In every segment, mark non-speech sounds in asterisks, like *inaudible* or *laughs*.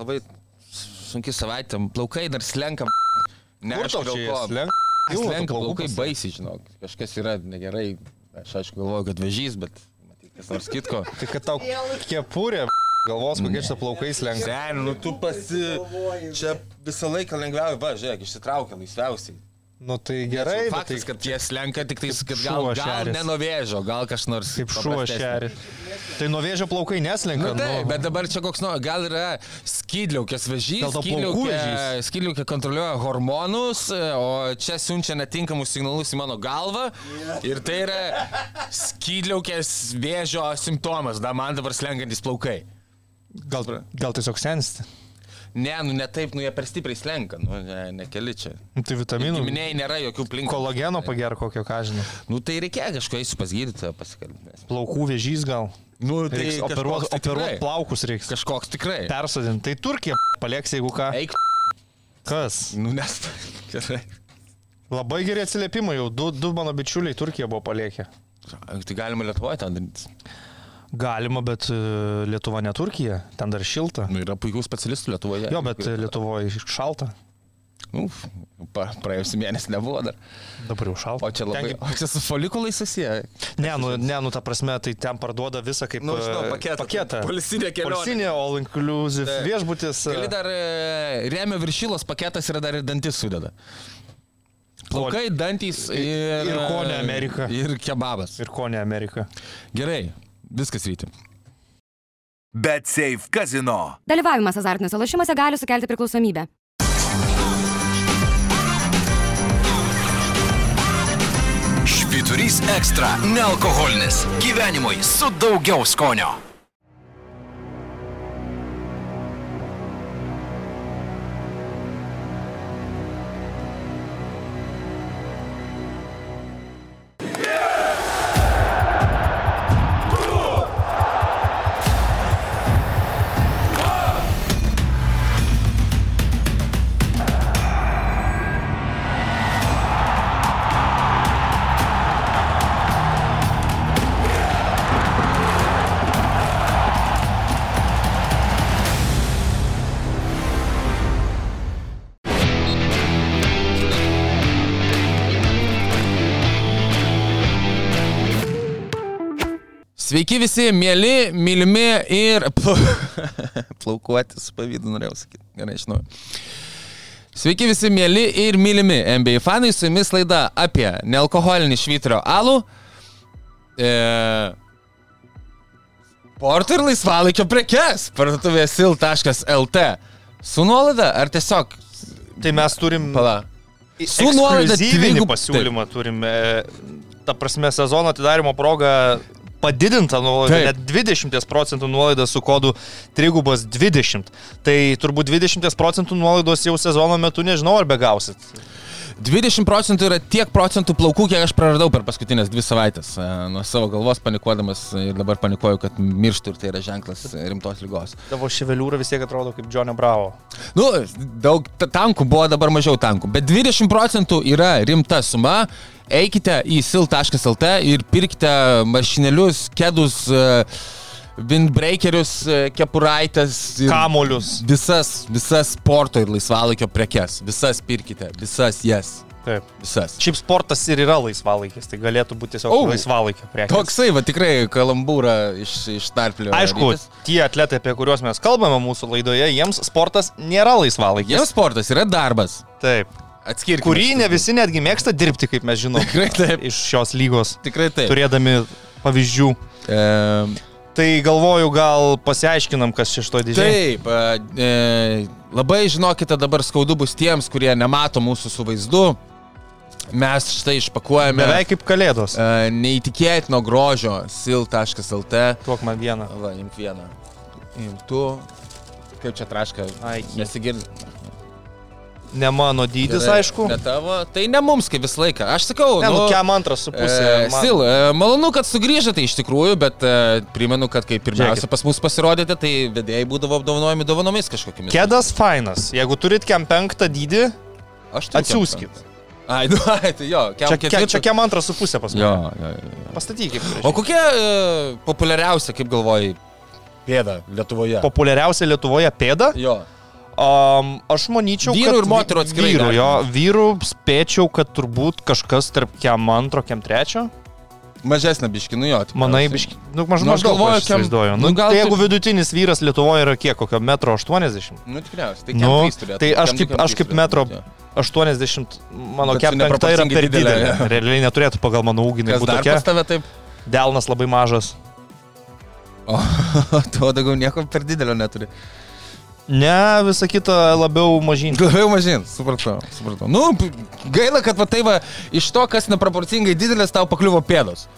labai sunki savaitė, plaukai dar slenka. Ne, čia jie slenka? Pilna tų Slenka plaukai baisiai, žinok. Kažkas yra negerai. Aš aišku galvoju, kad vežys, bet matyt, kas nors kitko. *laughs* Tai kad tau kepurė, galvos, kokie čia plaukai slenka. Sen, nu tu pasi... Čia visą laiką lengviausia, va, žiūrėk, išsitraukia laisviausiai. Nu tai gerai, bet Faktas, tai kad jie slenka tik tais, kad gal, gal šeris. nenovėžio, gal kas nors. kaip šuo šeri. Tai nuo vėžio plaukai neslenka. Nu, taip, bet dabar čia koks, nu, gal yra skydliaukės vežys, Gal skydliaukė, skydliaukė kontroliuoja hormonus, o čia siunčia netinkamus signalus į mano galvą ir tai yra skydliaukės vėžio simptomas, da man dabar slenkantis plaukai. Gal, gal tiesiog sensti. Ne, nu ne taip, nu jie per stipriai slenka, nu ne, nekeli čia. Nu, Tai vitaminų. Giminėjai nėra jokių plinkų. Kolageno pager kokio, ką žinau. Nu tai reikia kažko eisiu pas gydytoją pasikalbėti. Plaukų vėžys gal. Nu Reiks operuoti operuot plaukus reiks. Kažkoks tikrai. Persodinti. Tai Turkija palieks, jeigu ką. Eik, Kas? nu nes. *laughs* Gerai. Labai geri atsiliepimai, jau du, du mano bičiuliai Turkija buvo paliekę. Tai galima Lietuvoje tą daryti. Galima, bet e, Lietuva ne Turkija, ten dar šilta. Nu, yra puikių specialistų Lietuvoje. Jo, bet e, Lietuvoje šalta. Uf, pa, praėjusį mėnesį nebuvo dar. Dabar jau šalta. O čia labai... Ten, O čia su folikulais susiję. ne, nu, ne, nu, ta prasme, tai ten parduoda visą kaip Nu, žinau, e, paketą. paketą. Polisinė kelionė. Polisinė, all inclusive, Taip. viešbutis. Gali dar remio viršylos paketas yra dar ir dantis sudeda. Plaukai, dantys ir... ir ko ne Amerika. Ir kebabas. Ir ko ne Amerika. Gerai, viskas ryti. Bet Safe Casino. Dalyvavimas azartiniuose lošimuose gali sukelti priklausomybę. Švyturys ekstra - nealkoholinis. Gyvenimui su daugiau skonio. Sveiki visi, mėly, mylimi ir... *laughs* Plaukuotis, pavydu norėjau sakyti. Gerai, žinau. Sveiki visi, mėly ir mylimi NBA fanai, su jumis laida apie nealkoholinį švyturio alų. E... Porto ir laisvalaikio prekes. Parduotuvė sil.lt. Su nuolaida ar tiesiog... Tai mes turim Pala. Su nuolaida ekskliuzyvinį dvigub- pasiūlymą turime. Ta prasme, sezono atidarimo proga padidinta nuolaida, Taip. net 20 procentų nuolaida su kodu trigubas 20. Tai turbūt 20 procentų nuolaidos jau sezono metu nežinau, ar be gausit. 20 procentų yra tiek procentų plaukų, kiek aš praradau per paskutinės dvi savaitės. E, Nuo savo galvos panikuodamas ir dabar panikuoju, kad mirštu ir tai yra ženklas rimtos lygos. Tavo ševeliūra vis tiek atrodo kaip Džonio Bravo. Nu, daug ta- tankų buvo, dabar mažiau tankų, bet 20 procentų yra rimta suma. Eikite į sil.lt ir pirkite mašinėlius, kedus, e, windbreakerius, e, kepuraitės. ir Kamolius. Visas, visas sporto ir laisvalaikio prekes. Visas pirkite, visas jas. Taip. Visas. Šiaip sportas ir yra laisvalaikis, tai galėtų būti tiesiog oh, laisvalaikio prekė. Toksai, va tikrai kalambūra iš, iš tarplio. Aišku, tie atletai, apie kuriuos mes kalbame mūsų laidoje, jiems sportas nėra laisvalaikis. Jiems sportas yra darbas. Taip. Atskirkime. Kurį ne visi netgi mėgsta dirbti, kaip mes žinome. Tikrai taip. Iš šios lygos, Tikrai taip. turėdami pavyzdžių. E, Tai galvoju, gal pasiaiškinam, kas šeštoje dėžėje. taip. E, e, labai žinokite, dabar skaudu bus tiems, kurie nemato mūsų su vaizdu. Mes štai išpakuojame Beveik kaip kalėdos. e, neįtikėtino grožio sil.lt. Tuok man vieną. Va, imk vieną. Imk tu. Kaip čia traška? Ai, Nesigirdi. Ne mano dydis, Gerai, aišku. Ne tavo. Tai ne mums kaip visą laiką. Aš sakau, Ne, nu, kiam antras su pusė. E, man- Sil, e, malonu, kad sugrįžote iš tikrųjų, bet e, primenu, kad kai pirmiausia Žiūrėkit. pas mus pasirodėte, tai vedėjai būdavo apdovanojami dovanomis kažkokiamis. Kedas fainas. Jeigu turit kiam penktą dydį, turiu atsiųskit. ketvirtą. Ai, nu, *laughs* ai, tai jo, kiam Čia, ketvirtą. čia kiam antras su pusė pas Jo, mane. jo, jo. Pastatykit. O kokia e, populiariausia, kaip galvojai, pėda Lietuvoje. Populiariausia Lietuvoje pėda. Jo. Um, aš manyčiau, Vyrų kad ir moterų atskirai Vyrų, jo, vyrų spėčiau, kad turbūt kažkas tarp kem antro, kem trečio. Mažesnė biški, nu jo. Manai, tikriausiai. biški, nu, maž, Nu, aš maždaug galvoju, aš kem- įsivaizduoju. nu, Nu, gal tai tu- jeigu vidutinis vyras Lietuvoje yra kiek, kokio metro 80? Nu, tikriausiai. Tai Nu, turėtų tai aš kaip- aš kaip turėtų metro jo. 80, mano penkta yra per didelė, didelė. Realiai neturėtų pagal mano Kas būti dar pas tokia. tave taip? Delnas labai mažas. O, *laughs* tuo daugiau nieko per didelio neturi. Ne, visa kita labiau mažyn. Labiau mažin, supratau, supratau. Nu, gaila, kad va tai va, iš to, kas neproporcingai didelis, tau pakliuvo pėdos.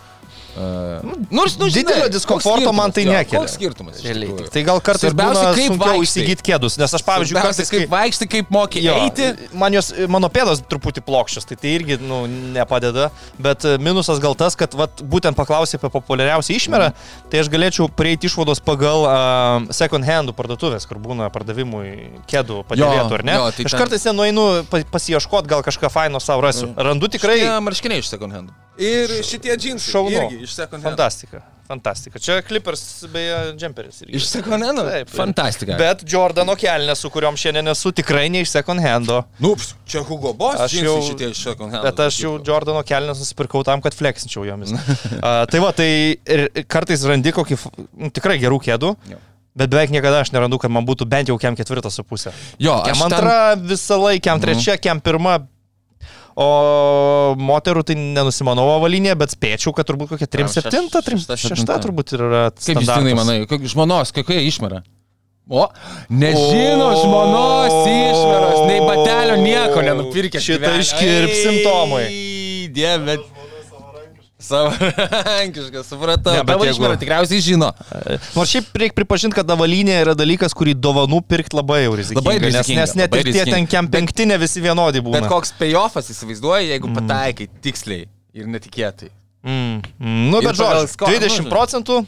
Uh, nors, nu, žinai, Didelio diskomforto man tai nekelia. Koks skirtumas? Realiai. Tai gal kartais Svarbiausia, būna kaip sunkiau įsigyti kėdus, nes aš, pavyzdžiui, kartais kaip vaikštai, kaip moki Jo, eiti. Man jos, mano pėdos truputį plokščios, tai tai irgi nu, nepadeda, bet minusas gal tas, kad vat, būtent paklausė apie populiariausią išmerą, tai aš galėčiau prieiti išvados pagal uh, second handų parduotuvės, kur būna pardavimui kėdų padėvėtų, ar ne? jo, tai aš kartais ten nueinu pa- pasiieškot, gal kažką faino savo rasiu. Randu tikrai marškiniai iš second hand. Ir šitie džinsai. šaunu. irgi Iš second hand. Fantastika. Fantastika. Čia Clippers, beje, džemperis. irgi. Iš second hand? Taip. Fantastika. Bet Jordano kelnes, su kuriuom šiandien esu, tikrai ne iš second hando. Nu, ps, čia Hugo Boss, Aš džinsai jau- šitie iš second hand. Bet aš jau Jordano kelnes nusipirkau tam, kad fleksinčiau jomis. uh, tai va, tai ir kartais randi kokį nu, tikrai gerų kėdų. Jo. Bet beveik niekada aš nerandu, kad man būtų bent jau kem ketvirtas su pusė. Jo, Kem aš ten- antra visą laiką, kem trečia, kem pirma. O moterų tai nenusimanau avalinė, bet spėčiau, kad turbūt kokia 3-7, šeš- šešta, 3-6 septinta. turbūt yra. Kaip jūs standartas. manai, žmonos, kokia išmera? O, nežino O. žmonos išmeros, nei batelio nieko nenupirkė. Šitą iškirpsim, Tomai. Dieve. Savarankiškas, supratau. Ne, bet jeigu- tikriausiai žino. Nors šiaip reikia pripažinti, kad avalynė yra dalykas, kurį dovanų pirkti labai jau rizikinga. Labai nes, rizikinga, nes net labai ir tie rizikinga. ten kem penktinė visi vienodi būna. Bet koks payoffas įsivaizduoji, jeigu pataikai tiksliai ir netikėtai. Mm. Mm. Nu, bet pagal žodžiu, sko- 20 nu, procentų.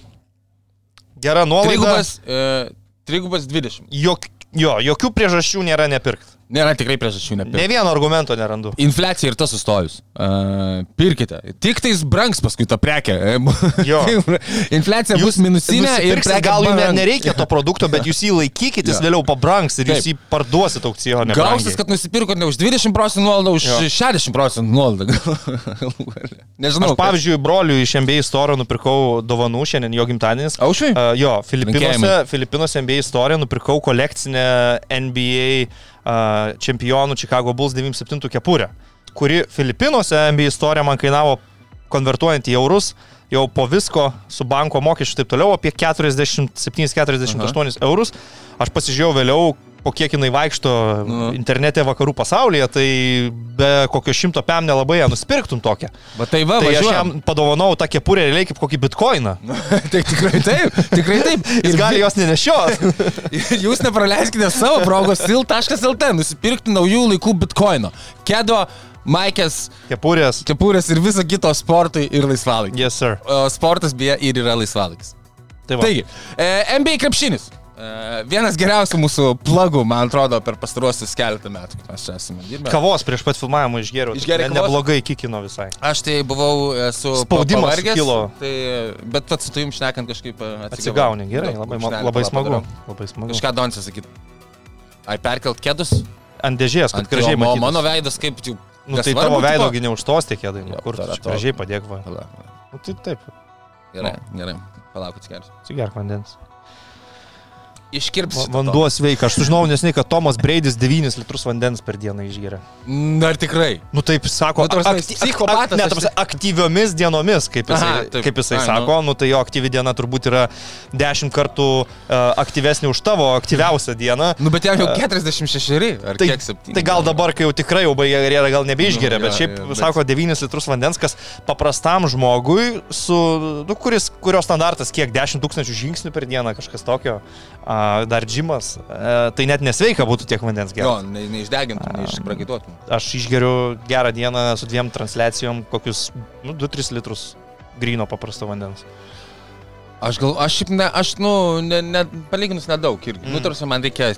Gera nuolaida. Trigubas, e, trigubas 20. Jok, jo, jokių priežasčių nėra nepirkti. Nėra tikrai priežasčių nepirkti. Ne vieno argumento nerandu. Infliacija ir tas sustojus. Uh, pirkite. Tik tais brangs paskui ta prekė. Jo. *laughs* Infliacija bus minusinė ir gal jums nereikia to produkto, bet jūs jį laikykit, jis vėliau pabrangs ir jūs Taip. jį parduosit aukcijonė. Gausis, kad nusipirko ne už 20 procentų nuolaidą, už Jo. 60 procentų nuolaidą. *laughs* Nežinau. Aš, pavyzdžiui, broliui iš MBA istoriją nupirkau dovanų šiandien jo gimtadienis. Aušviui? Uh, jo, Filipinuose. Filipinuose NBA istoriją nupirkau kolekcinę NBA čempionų Chicago Bulls 97 kepurę, kuri Filipinuose NBA istorija man kainavo konvertuojant į eurus jau po visko su banko mokesčiu ir taip toliau apie 47-48 eurus. Aš pasižiūrėjau vėliau, po kiek jinai vaikšto Nu. internete vakarų pasaulyje, tai be kokio šimto pem nelabai ją nusipirktum tokią. Va tai va, Tai aš važiuojam. jam padovanau tą kepurę realiai kaip kokį bitkoiną. *laughs* tai tikrai taip, tikrai taip. *laughs* Jis gali jos nenešioti. *laughs* Jūs nepraleiskite savo progos sil.lt, nusipirkti naujų laikų bitkoino. Kedo, Maikės, Kepurės. kepurės ir viso kito sportui ir laisvalaikį. Yes, sir. Sportas beje ir yra laisvalaikis. Tai va. Taigi, e, NBA krepšinis. E, vienas geriausių mūsų plagų, man atrodo, per pastaruosius keletą metų, kaip mes čia esame dirbę. Kavos prieš pat filmavimą išgėriau. Išgėrei Ne-? Neblogai kikino visai. Aš tai buvau su pavargęs, kilo. Tai, bet pats su tavim šnekant kažkaip e, atsigavau. Atsigauni, gerai, Nu, labai, brūkšnelį labai smagu. Labai smagu. Kažką Doncis sakyt. Ar perkelt kėdus? Ant dėžės, kad Ant gražiai jo, o mano veidas kaip jau... Nu, tai tavo tipo? veido gi neužtos tie kėdai. Jo, Kur tu gražiai padėk va. Nu, tai taip, Gerai, gerai. Palauk, atsigersiu. atsigerk vandens. Iškirpsiu. Va- Vanduo sveika. Aš sužinojau nesnei, kad Tomas Breidis 9 litrus vandens per dieną išgeria. Ar tikrai? Nu taip sako, Nu, akty- psichopatas, ak- ne, aš aktyviomis dienomis, kaip jisai, Aha, taip. kaip jisai Ai, sako, nu tai jo aktyvi diena turbūt yra 10 kartų uh, aktyvesnė už tavo aktyviausią dieną. Nu, bet jam jau 46 ar Tai, kiek 7? tai gal dabar, kai jau tikrai jau baigė karjerą, gal nebeišgeria, Nu, bet šiaip jo, bet- sako 9 litrus vandens, kas paprastam žmogui, su, nu, kuris, kurio standartas kiek 10 tūkstančių žingsnių per dieną, kažkas tokio, dar džimas, a, tai net nesveika būtų tiek vandens Jo, gerti. ne, neišdegintum, neišprakaituotum. Aš išgeriu gerą dieną su dviem transliacijom, kokius nu, 2-3 litrus grino paprasto vandens. Aš gal, aš šiaip ne, aš, nu, ne, ne, palyginus nedaug irgi. Mm. Nu, Mm. tarsi man reikia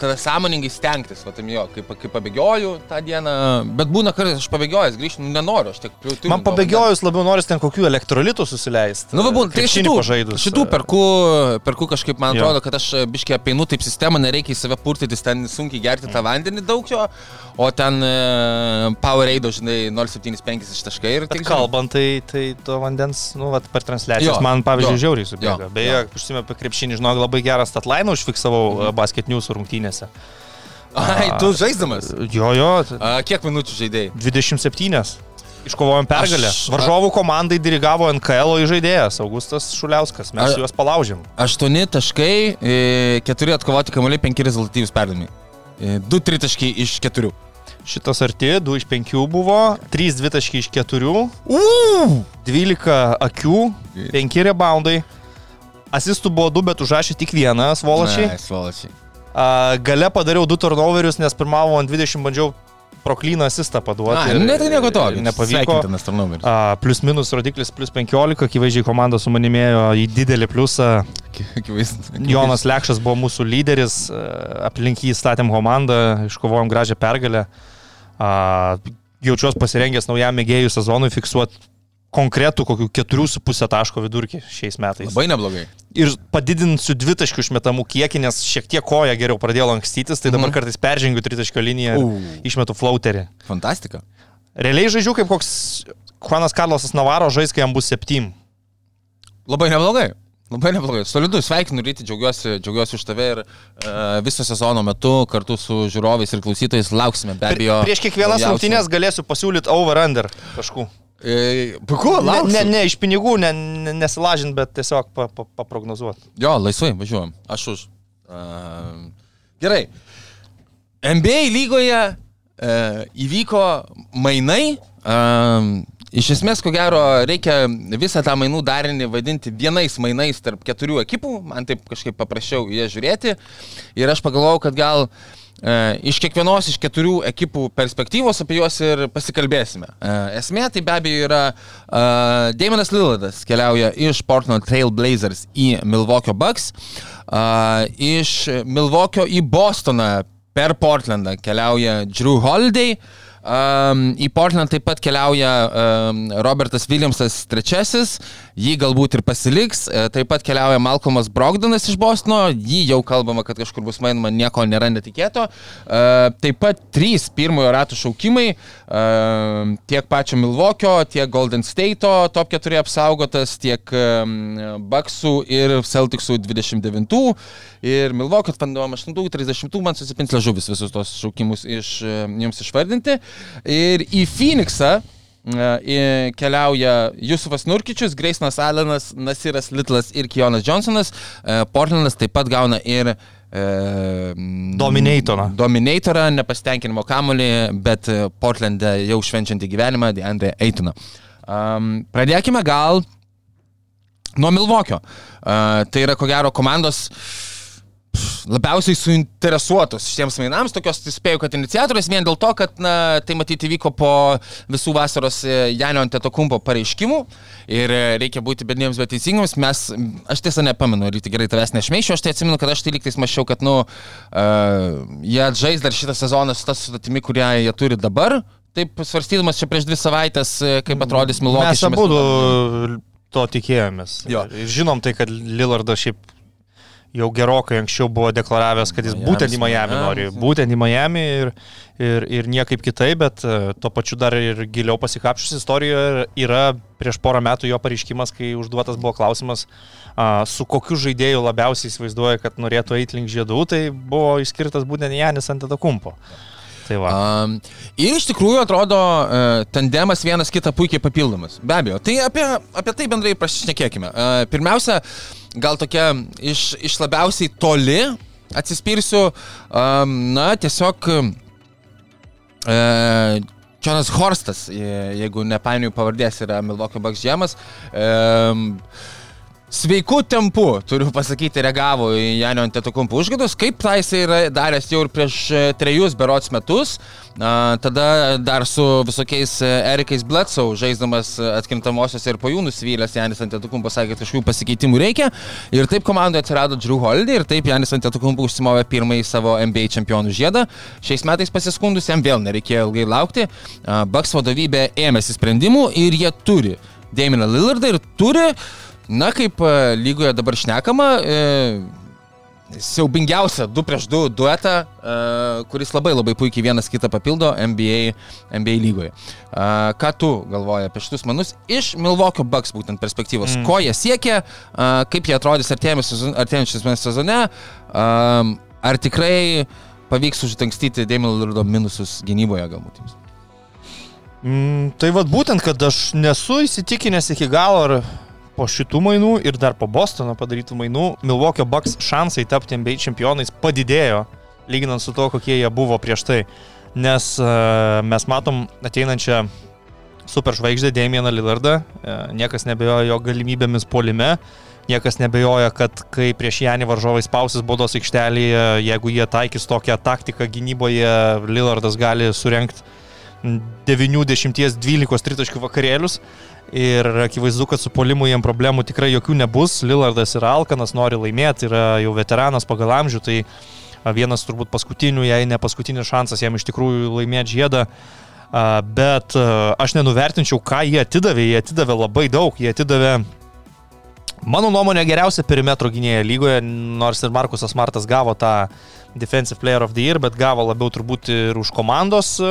tada sąmoningai stengtis, va, tam jo, kaip, kaip pabėgioju tą dieną, bet būna kartais aš pabėgiojęs, grįžti nu, nenoriu, aš tik turiu. Man pabėgiojus labiau noris ten kokių elektrolitų susileisti. Nu, va, būna, tai šitų, pažaidus. šitų perku, perku kažkaip, man Jo. atrodo, kad aš biškiai apeinu taip sistemą, nereikia į save purtytis, ten sunkiai gerti tą vandenį daug jo, o ten e, Powerade, žinai, 0,75 iš taškai ir tik kalbant, tai, tai to vandens, nu, vat, per transliacijas Jo, man, pavyzdžiui, jo, žiauriai subėga. jo, Beje, jo. užsimė apie krepšinį, žinok, labai gerą statlainą užfiksavau mhm. basket news rungtynėse. Ai, tu žaisdamas. Jo, jo, A, kiek minučių žaidėjai? 27. Iškovojom pergalę. Aš- Varžovų komandai dirigavo NKL žaidėjas Augustas Šuliauskas. Mes A- juos palaužėm. 8 taškai, 4 atkovoti kamuoliai, 5 rezultatyvus perdavimai. 2 tritaškai iš 4. Šitas arti, 2 iš 5 buvo, 3 dvitaškai iš 4, Uuu! 12 akių, 5 reboundai. Asistų buvo 2, bet užrašė tik vieną, svolačiai. Svolačiai. Gale padariau 2 turnoverius, nes pirmavo ant 20 bandžiau proklyną asistą paduoti. Ne, tai nieko tokio. Nepavyko. A, Plius minus rodiklis plus 15, akivaizdžiai komanda su manimėjo į didelį pliusą. Jonas Lekšas buvo mūsų lyderis, a, aplink jį statėm komandą, iškovojom gražią pergalę. A, Jaučiuosi pasirengęs naujam mėgėjų sezonui fiksuoti konkretų kokių 4,5 taško vidurkį šiais metais. Labai neblogai. Ir padidinsiu dvitaškių išmetamų kiekį, nes šiek tiek koja geriau pradėjo lankstytis, tai dabar Mhm. kartais peržengiu tritaškio liniją ir U. išmetu flauterį. Fantastika. Realiai žaidžiu kaip koks Juanas Karlosas Navaro žais, kai jam bus 7. Labai neblogai. Labai neblogai. Solidu, sveikinu ryti, džiaugiuosi, džiaugiuosi už tave ir uh, viso sezono metu kartu su žiūrovais ir klausytojais lauksime be abejo. Prieš kiekvienas rungtynės galėsiu pasiūlyti over-under taškų. E, Puiku, Ne, lauksiu. ne, ne iš pinigų, ne, ne, nesilažint, bet tiesiog pa, pa, paprognozuoti. Jo, laisvai, važiuojam. Aš už. Uh, gerai. NBA lygoje uh, įvyko mainai. Uh, iš esmės, ko gero, reikia visą tą mainų darinį vadinti vienais mainais tarp keturių ekipų. Man taip kažkaip paprasčiau jie žiūrėti. Ir aš pagalvojau, kad gal E, iš kiekvienos iš keturių ekipų perspektyvos apie juos ir pasikalbėsime. E, esmė tai be abejo yra e, Damonas Lillardas keliauja iš Portland Trail Blazers į Milwaukee Bucks, e, iš Milwaukee į Bostoną per Portlandą keliauja Drew Holiday. Um, į Portland taip pat keliauja um, Robertas Williamsas trečiasis, jį galbūt ir pasiliks, e, taip pat keliauja Malcolmas Brogdanas iš Bostono, jį jau kalbama, kad kažkur bus mainoma, nieko nėra netikėto. Uh, taip pat trys pirmojo ratų šaukimai, uh, tiek pačio Milvokio, tiek Golden State'o top 4 apsaugotas, tiek um, Bucksų ir Celticsų 29 ir Milvokio atpanduom 8-30, man susipins ležuvis visus tos šaukimus iš, jums išvardinti. Ir į Phoenixą e, keliauja Jusufas Nurkičius, Greisnas Allenas, Nasiras Litlas ir Kionas Johnsonas. E, Portlandas taip pat gauna ir e, Dominatorą. Dominatorą, nepasitenkinimo kamolį, bet Portlande jau švenčiantį gyvenimą, Deandre Eitoną. Pradėkime gal nuo Milvokio. Tai yra ko gero komandos labiausiai suinteresuotos šiems mainams, tokios spėjau, kad iniciatorės vien dėl to, kad na, tai matyti vyko po visų vasaros e, Janio Antetokumpo pareiškimų ir e, reikia būti bedniems, bet teisingams. Mes, aš tiesą nepamenu, ryti gerai tavęs nešmeišiu, aš tai atsimenu, kad aš tai lygtais mačiau, kad, nu, uh, jie atžais dar šitą sezoną su tas sutatimi, kurią jie turi dabar. Taip svarstydamas čia prieš dvi savaitės, kaip atrodys Milwaukee. Mes abu to tikėjomės. Jo. Ir žinom tai, kad Lillardas šiaip jau gerokai anksčiau buvo deklaravęs, kad jis Miamis, būtent į Miami nori. Būtent į Miami ir, ir, ir niekaip kitai, bet e, tuo pačiu dar ir giliau pasikapščius istorijoje yra prieš porą metų jo pareiškimas, kai užduotas buvo klausimas, su kokiu žaidėju labiausiai įsivaizduoja, kad norėtų eiti link žiedų, tai buvo išskirtas būtent Janis Antetokumpo. Tai va. Um, ir iš tikrųjų atrodo uh, tandemas vienas kitą puikiai papildomas. Be abejo. Tai apie, apie tai bendrai prašnekėkime. Uh, pirmiausia, gal tokia iš, iš labiausiai toli atsispirsiu, um, na, tiesiog uh, Jonas Horstas, je- jeigu nepainioju pavardės, yra Milwaukee Bucks žemas. Um, sveiku tempu, turiu pasakyti, reagavo į Janio Antetokumpų užgadus, kaip tai jisai yra daręs jau ir prieš e, trejus berots metus. A, tada dar su visokiais e, Erikais Bletsau, žaisdamas atkrintamosiose ir po jų nusivylęs Janis Antetokumpas sakė, kad kažkokių pasikeitimų reikia. Ir taip komandoje atsirado Drew Holiday ir taip Janis Antetokumpas užsimovė pirmąjį savo NBA čempionų žiedą. Šiais metais pasiskundus jam vėl nereikėjo ilgai laukti. A, Bucks vadovybė ėmėsi sprendimų ir jie turi Daminą Lillardą ir turi Na, kaip e, lygoje dabar šnekama, e, siaubingiausia 2 prieš 2 duetą, e, kuris labai labai puikiai vienas kitą papildo NBA, NBA lygoje. E, ką tu galvoji apie šitus manus iš Milwaukee Bucks būtent perspektyvos? Mm. Ko jie siekia, e, kaip jie atrodys artėjančiame sezone, e, ar tikrai pavyks užtangstyti Damian Lillardo minusus gynyboje galbūt jums? Mm, tai vad būtent, kad aš nesu įsitikinęs iki galo, ar po šitų mainų ir dar po Bostono padarytų mainų Milwaukee Bucks šansai tapti NBA čempionais padidėjo, lyginant su to, kokie jie buvo prieš tai. Nes uh, mes matom ateinančią superžvaigždę Damieną Lillardą, uh, niekas nebejoja jo galimybėmis polime, niekas nebejoja, kad kai prieš Janį varžovai spausis baudos aikštelėje, jeigu jie taikys tokią taktiką gynyboje, Lillardas gali surenkti 9, 10, 12 tritaškių vakarėlius. Ir akivaizdu, kad su polimu jiem problemų tikrai jokių nebus. Lillardas yra Alkanas, nori laimėti, yra jau veteranas pagal amžių, tai vienas turbūt paskutinių, jei ne paskutinis šansas jam iš tikrųjų laimėti žiedą. Bet aš nenuvertinčiau, ką jie atidavė. Jie atidavė labai daug. Jie atidavė Mano nuomonė geriausia perimetro gynėja lygoje, nors ir Markusas Martas gavo tą Defensive Player of the Year, bet gavo labiau turbūt ir už komandos e,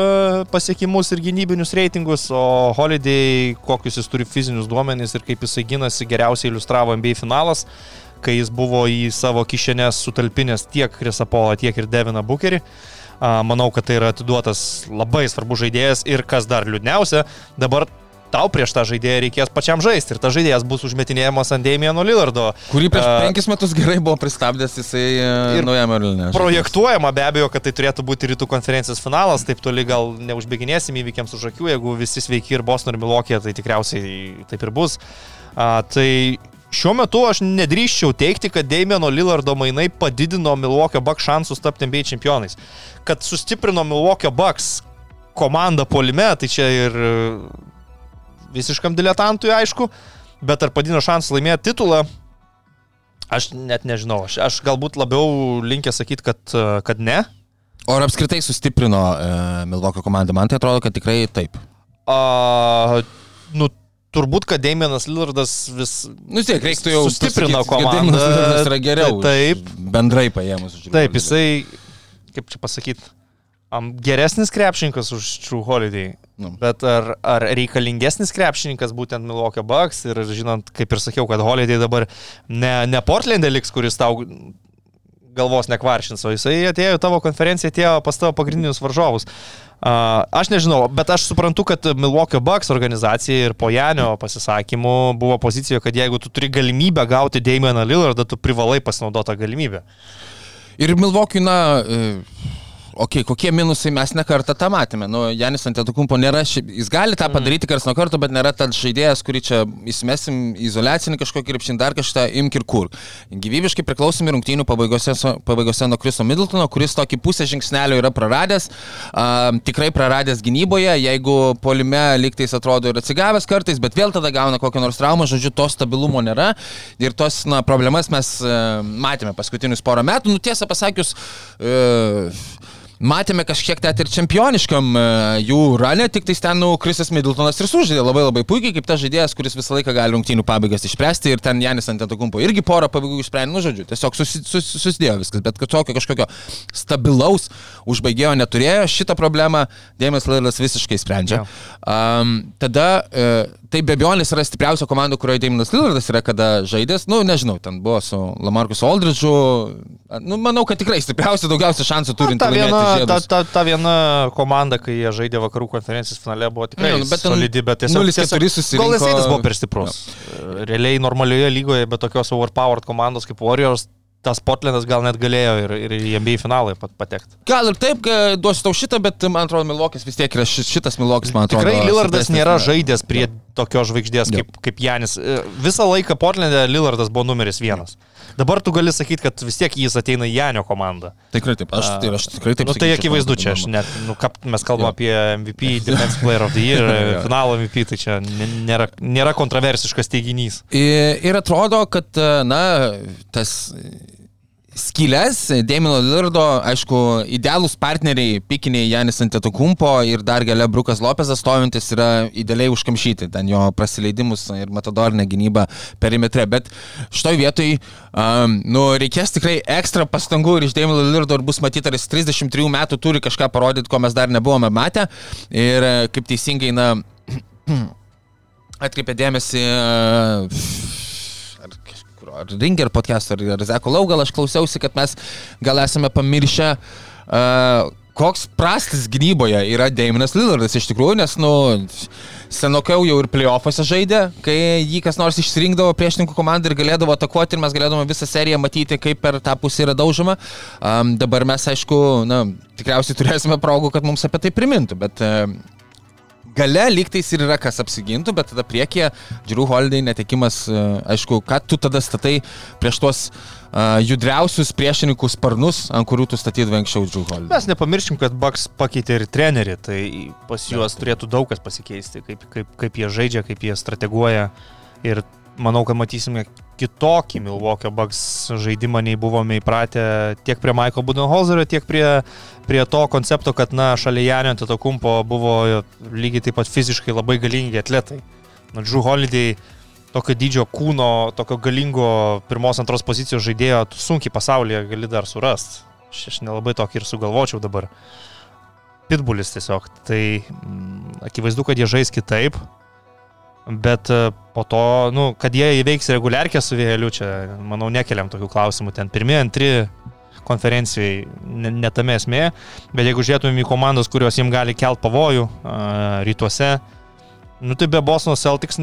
pasiekimus ir gynybinius reitingus, o Holiday, kokius jis turi fizinius duomenys ir kaip jisai gynasi, geriausiai iliustravo NBA finalas, kai jis buvo į savo kišenės sutalpinęs tiek Krisapolą, tiek ir Deviną Bukerį. Manau, kad tai yra atiduotas labai svarbus žaidėjas ir kas dar liūdniausia, dabar tau prieš tą žaidėją reikės pačiam žaisti ir tas žaidėjas bus užmetinėjamas ant Damieno Lillardo. Kurį prieš uh, penkis metus gerai buvo pristabdęs jisai uh, ir naujame Orlinė. Projektuojama be abejo, kad tai turėtų būti rytų konferencijos finalas, taip toli gal neužbėginėsim įvykiams už akių, jeigu visi sveiki ir Boston ir Milokė, tai tikriausiai taip ir bus. Uh, tai Šiuo metu aš nedrįščiau teikti, kad Damieno Lillardo mainai padidino Milwaukee Bucks šansus tapti NBA čempionais. Kad sustiprino Milwaukee Bucks komandą polime, tai čia ir visiškam diletantui, aišku, bet ar padino šansą laimėti titulą, aš net nežinau. Aš, aš galbūt labiau linkęs sakyti, kad, kad ne. O ar apskritai sustiprino e, Milvoko komandą? Man tai atrodo, kad tikrai taip. A, nu, turbūt, kad Damienas Lillardas vis... Nu, tiek, reiktų jau sustiprino komandą. Damienas Lillardas yra geriau. Taip. Bendrai paėmus. Taip, jisai, kaip čia pasakyti, geresnis krepšininkas už True Holiday. Nu. Bet ar, ar reikalingesnis krepšininkas būtent Milwaukee Bucks ir žinant, kaip ir sakiau, kad Holiday dabar ne, ne Portlandė liks, kuris tau galvos nekvaršins, o jisai atėjo į tavo konferenciją, atėjo pas tavo pagrindinius varžovus. Aš nežinau, bet aš suprantu, kad Milwaukee Bucks organizacija ir po Janio pasisakymų buvo pozicijoje, kad jeigu tu turi galimybę gauti Damieną Lillardą, tu privalai pasinaudoti tą galimybę. Ir Milwaukee, na, uh okay, kokie minusai mes nekartą tą matėme. Nu, Janis Antetokumpo nėra, jis gali tą mhm. padaryti kars nuo karto, bet nėra tas žaidėjas, kurį čia įsimesim izolacinį kažkokį krepšinį dar kažką, imk ir kur. Gyvybiškai priklausomi rungtynių pabaigose, pabaigose nuo Kriso Middletono, kuris tokį pusę žingsnelio yra praradęs, uh, tikrai praradęs gynyboje, jeigu polime liktais atrodo ir atsigavęs kartais, bet vėl tada gauna kokią nors traumą, žodžiu, to stabilumo nėra. Ir tos na, problemas mes uh, matėme paskutinius porą metų. Nu, tiesą pasakius, uh, matėme kažkiek net ir čempioniškam e, jų ranė, tik tai ten, nu, Krisas Middletonas ir sužaidė labai labai puikiai, kaip tas žaidėjas, kuris visą laiką gali rungtynių pabaigas išspręsti ir ten Janis ant Antetokumpo irgi porą pabaigų išsprendė, nu, žodžiu, tiesiog susi, sus, susidėjo viskas, bet tokio kažkokio stabilaus užbaigėjo neturėjo, šitą problemą Dėmes Lailas visiškai sprendžia. Um, tada uh, tai be abejonės yra stipriausia komanda, kurioje Daminas Lillardas yra kada žaidęs. Nu, nežinau, ten buvo su Lamarcus Aldridge'u. Nu, manau, kad tikrai stipriausia, daugiausia šansų turint. Ta viena, ta, ta, ta viena komanda, kai jie žaidė vakarų konferencijos finale, buvo tikrai ne, nu, bet solidi, bet tiesiog... 0-4 susirinko. Gal jisai buvo per stiprus. Ja. Realiai normalioje lygoje, bet tokios overpowered komandos kaip Warriors tas Portlandas gal net galėjo ir, ir į NBA finalą patekti. Gal ir taip, duosiu tau šitą, bet man atrodo, Milokis vis tiek yra šitas Milokis, man atrodo. Tikrai Lillardas nėra žaidęs prie tokios žvaigždės kaip, kaip Janis. E, Visą laiką Portlandė Lillardas buvo numeris vienas. Dabar tu gali sakyti, kad vis tiek jis ateina į Janio komandą. Tikrai taip, aš, tai, aš tikrai taip Nu, tai akivaizdu čia, aš net, nu, ką mes kalbam Jo. apie MVP, *laughs* Defense Player of the Year, finalo MVP, tai čia nėra, nėra kontroversiškas teiginys. Ir, ir atrodo, kad, na, tas skylės, Dėmino Lirdo, aišku, idealūs partneriai, pikiniai Janis Antetokumpo ir dar gale Brukas Lopezas stovintis yra idealiai užkamšyti, ten jo praleidimus ir matadorinę gynybą perimetre, bet šitoj vietoj, um, nu, reikės tikrai ekstra pastangų ir iš Dėmino Lirdo ir bus matyti, ar jis 33 metų turi kažką parodyti, ko mes dar nebuvome matę. Ir e, kaip teisingai, na, *clears throat* atkreipė dėmesį kažkur, ar Ringer podcast, ar, ar Zeko Laugal, aš klausiausi, kad mes gal esame pamiršę, uh, koks prastas gynyboje yra Daimonas Lillardas iš tikrųjų, nes, nu, senokiau jau ir playoffuose žaidė, kai jį kas nors išsirinkdavo priešininkų komandą ir galėdavo atakuoti ir mes galėdavome visą seriją matyti, kaip per tą pusę yra daužoma. Um, dabar mes, aišku, na, tikriausiai turėsime progų, kad mums apie tai primintų, bet uh, Gale lygtais ir yra kas apsigintų, bet tada priekyje Drew Holiday netekimas, e, aišku, ką tu tada statai prieš tuos uh, judriausius priešininkų sparnus, ant kurių tu statydavai anksčiau Drew Holiday. Mes nepamirškim, kad Bucks pakeitė ir trenerį, tai pas juos turėtų daug kas pasikeisti, kaip, kaip, kaip jie žaidžia, kaip jie strateguoja. Ir manau, kad matysime kitokį Milwaukee Bucks žaidimą, nei buvome įpratę tiek prie Michael Budenholzerio, tiek prie, prie to koncepto, kad, na, šalia Janio Antetokumpo buvo lygiai taip pat fiziškai labai galingi atletai. Na, Drew Holiday tokio dydžio kūno, tokio galingo pirmos, antros pozicijos žaidėjo, sunkiai pasaulyje gali dar surasti. Aš, aš nelabai tokį ir sugalvočiau dabar. Pitbulis tiesiog. Tai mm, akivaizdu, kad jie žais kitaip. Bet e, po to, nu, kad jie įveiks reguliarkę su vėliu, čia, manau, nekeliam tokių klausimų. Ten pirmie, antri konferencijai, ne, ne esmė. Bet jeigu žiūrėtumėm į komandas, kurios jiems gali kelt pavojų rytuose, nu tai be Bosno Celtics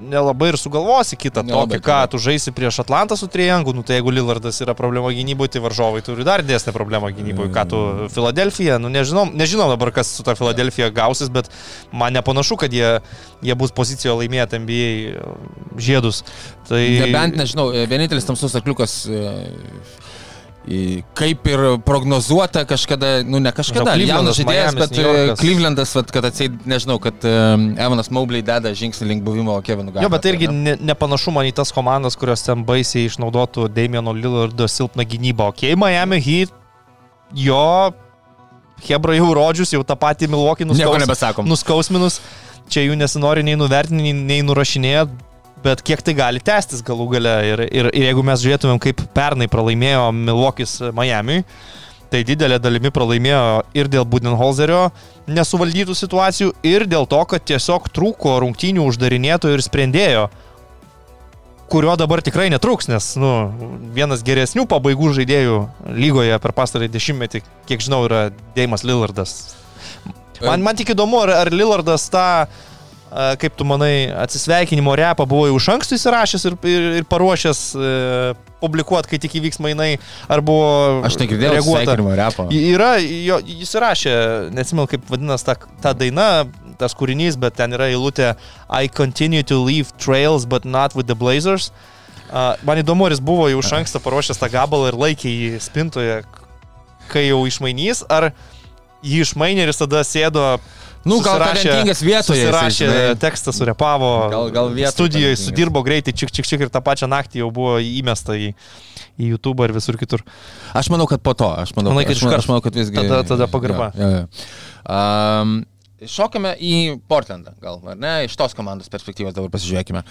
nelabai ir sugalvosi kitą Nelabai, tokį, ką tu žaisi prieš Atlantą su triangu, nu tai jeigu Lillardas yra problema gynyboje, tai varžovai turi dar didesnę problemą gynyboje, ką tu Filadelfija, nu nežinom, nežinom dabar, kas su ta Filadelfija gausis, bet man nepanašu, kad jie, jie bus pozicijoje laimėti NBA žiedus. Tai Nebent, nežinau, vienintelis tamsus arkliukas, e, kaip ir prognozuota kažkada, nu ne kažkada, Nežinau, jaunas žaidėjas, bet e, vat, kad atseit, nežinau, kad um, Evanas Mobley deda žingsnį link buvimo Kevinu Garnett'u. Jo, bet tai irgi ne? ne, nepanašu man į tas komandas, kurios ten baisiai išnaudotų Damieno Lillardo silpną gynybą. Ok, Miami Heat, jo, Hebra jau rodžius, jau tą patį Milwaukee nuskaus, nuskausminus. Čia jų nesinori nei nuvertinti, nei nurašinėti, bet kiek tai gali tęstis galų gale. Ir, ir, ir jeigu mes žiūrėtumėm, kaip pernai pralaimėjo Milwaukee'is Miami, tai didelė dalimi pralaimėjo ir dėl Budenholzerio nesuvaldytų situacijų, ir dėl to, kad tiesiog trūko rungtynių uždarinėtojų ir sprendėjo kurio dabar tikrai netruks, nes nu, vienas geresnių pabaigų žaidėjų lygoje per pastarąjį dešimtmetį, kiek žinau, yra Deimas Lillardas. Man, man tik įdomu, ar, ar Lillardas tą, a, kaip tu manai, atsisveikinimo repą buvo jau iš anksto įsirašęs ir, ir, ir paruošęs e, publikuoti, kai tik įvyks mainai, ar buvo Aš negirdėjau reaguota. sveikinimo repo. Y- Yra, jo, jis įrašė, neatsimenu kaip vadinasi ta, ta daina, tas kūrinys, bet ten yra eilutė I continue to leave trails, but not with the Blazers. Uh, man įdomu, ar jis buvo jau iš anksto paruošęs tą gabalą ir laikė jį spintoje, kai jau išmainys, ar jį išmainė ir tada sėdo. Nu, gal talentingas vietoje žinai. tekstą, surepavo. Gal- gal vietoje Studijoje talentingas. sudirbo greitai, čik, čik, čik ir tą pačią naktį jau buvo įmesta į, į YouTube ir visur kitur. Aš manau, kad po to. Aš manau, Manai, kad aš, manau, aš manau, kad visgi. Tada- tada pagarba. Jo, jo, jo. Um, Šokame į Portlandą, gal, ar ne, iš tos komandos perspektyvos dabar pasižiūrėkime.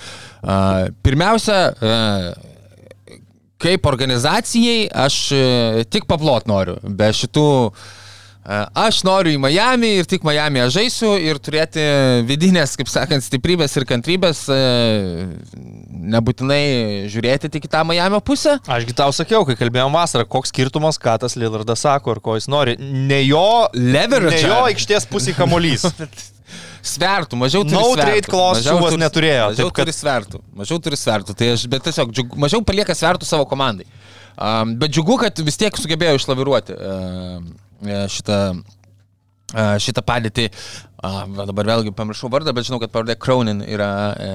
Uh, pirmiausia, uh, kaip organizacijai aš uh, tik paplot noriu, be šitų uh, Aš noriu į Miami ir tik Miami aš žaisiu ir turėti vidinės, kaip sakant, stiprybės ir kantrybės, e, nebūtinai žiūrėti tik į tą Miami pusę. Ašgi tau sakiau, kai kalbėjom vasarą, koks skirtumas, ką tas Lillardas sako ir ko jis nori. Ne jo, Leverage. ne jo aikštės pusė kamuolys. *laughs* Svertų, mažiau turi No svertų. trade clause Mažiau turi- neturėjo, Mažiau taip kad- turi svertų. Mažiau turi svertų. Tai aš, bet tiesiog džiugu, mažiau palieka svertų savo komandai. Um, bet džiugu, kad vis tiek sugebėjo išlaviruoti uh, šitą, šitą padėtį. A, dabar vėlgi pamiršau vardą, bet žinau, kad pavardė Cronin yra e,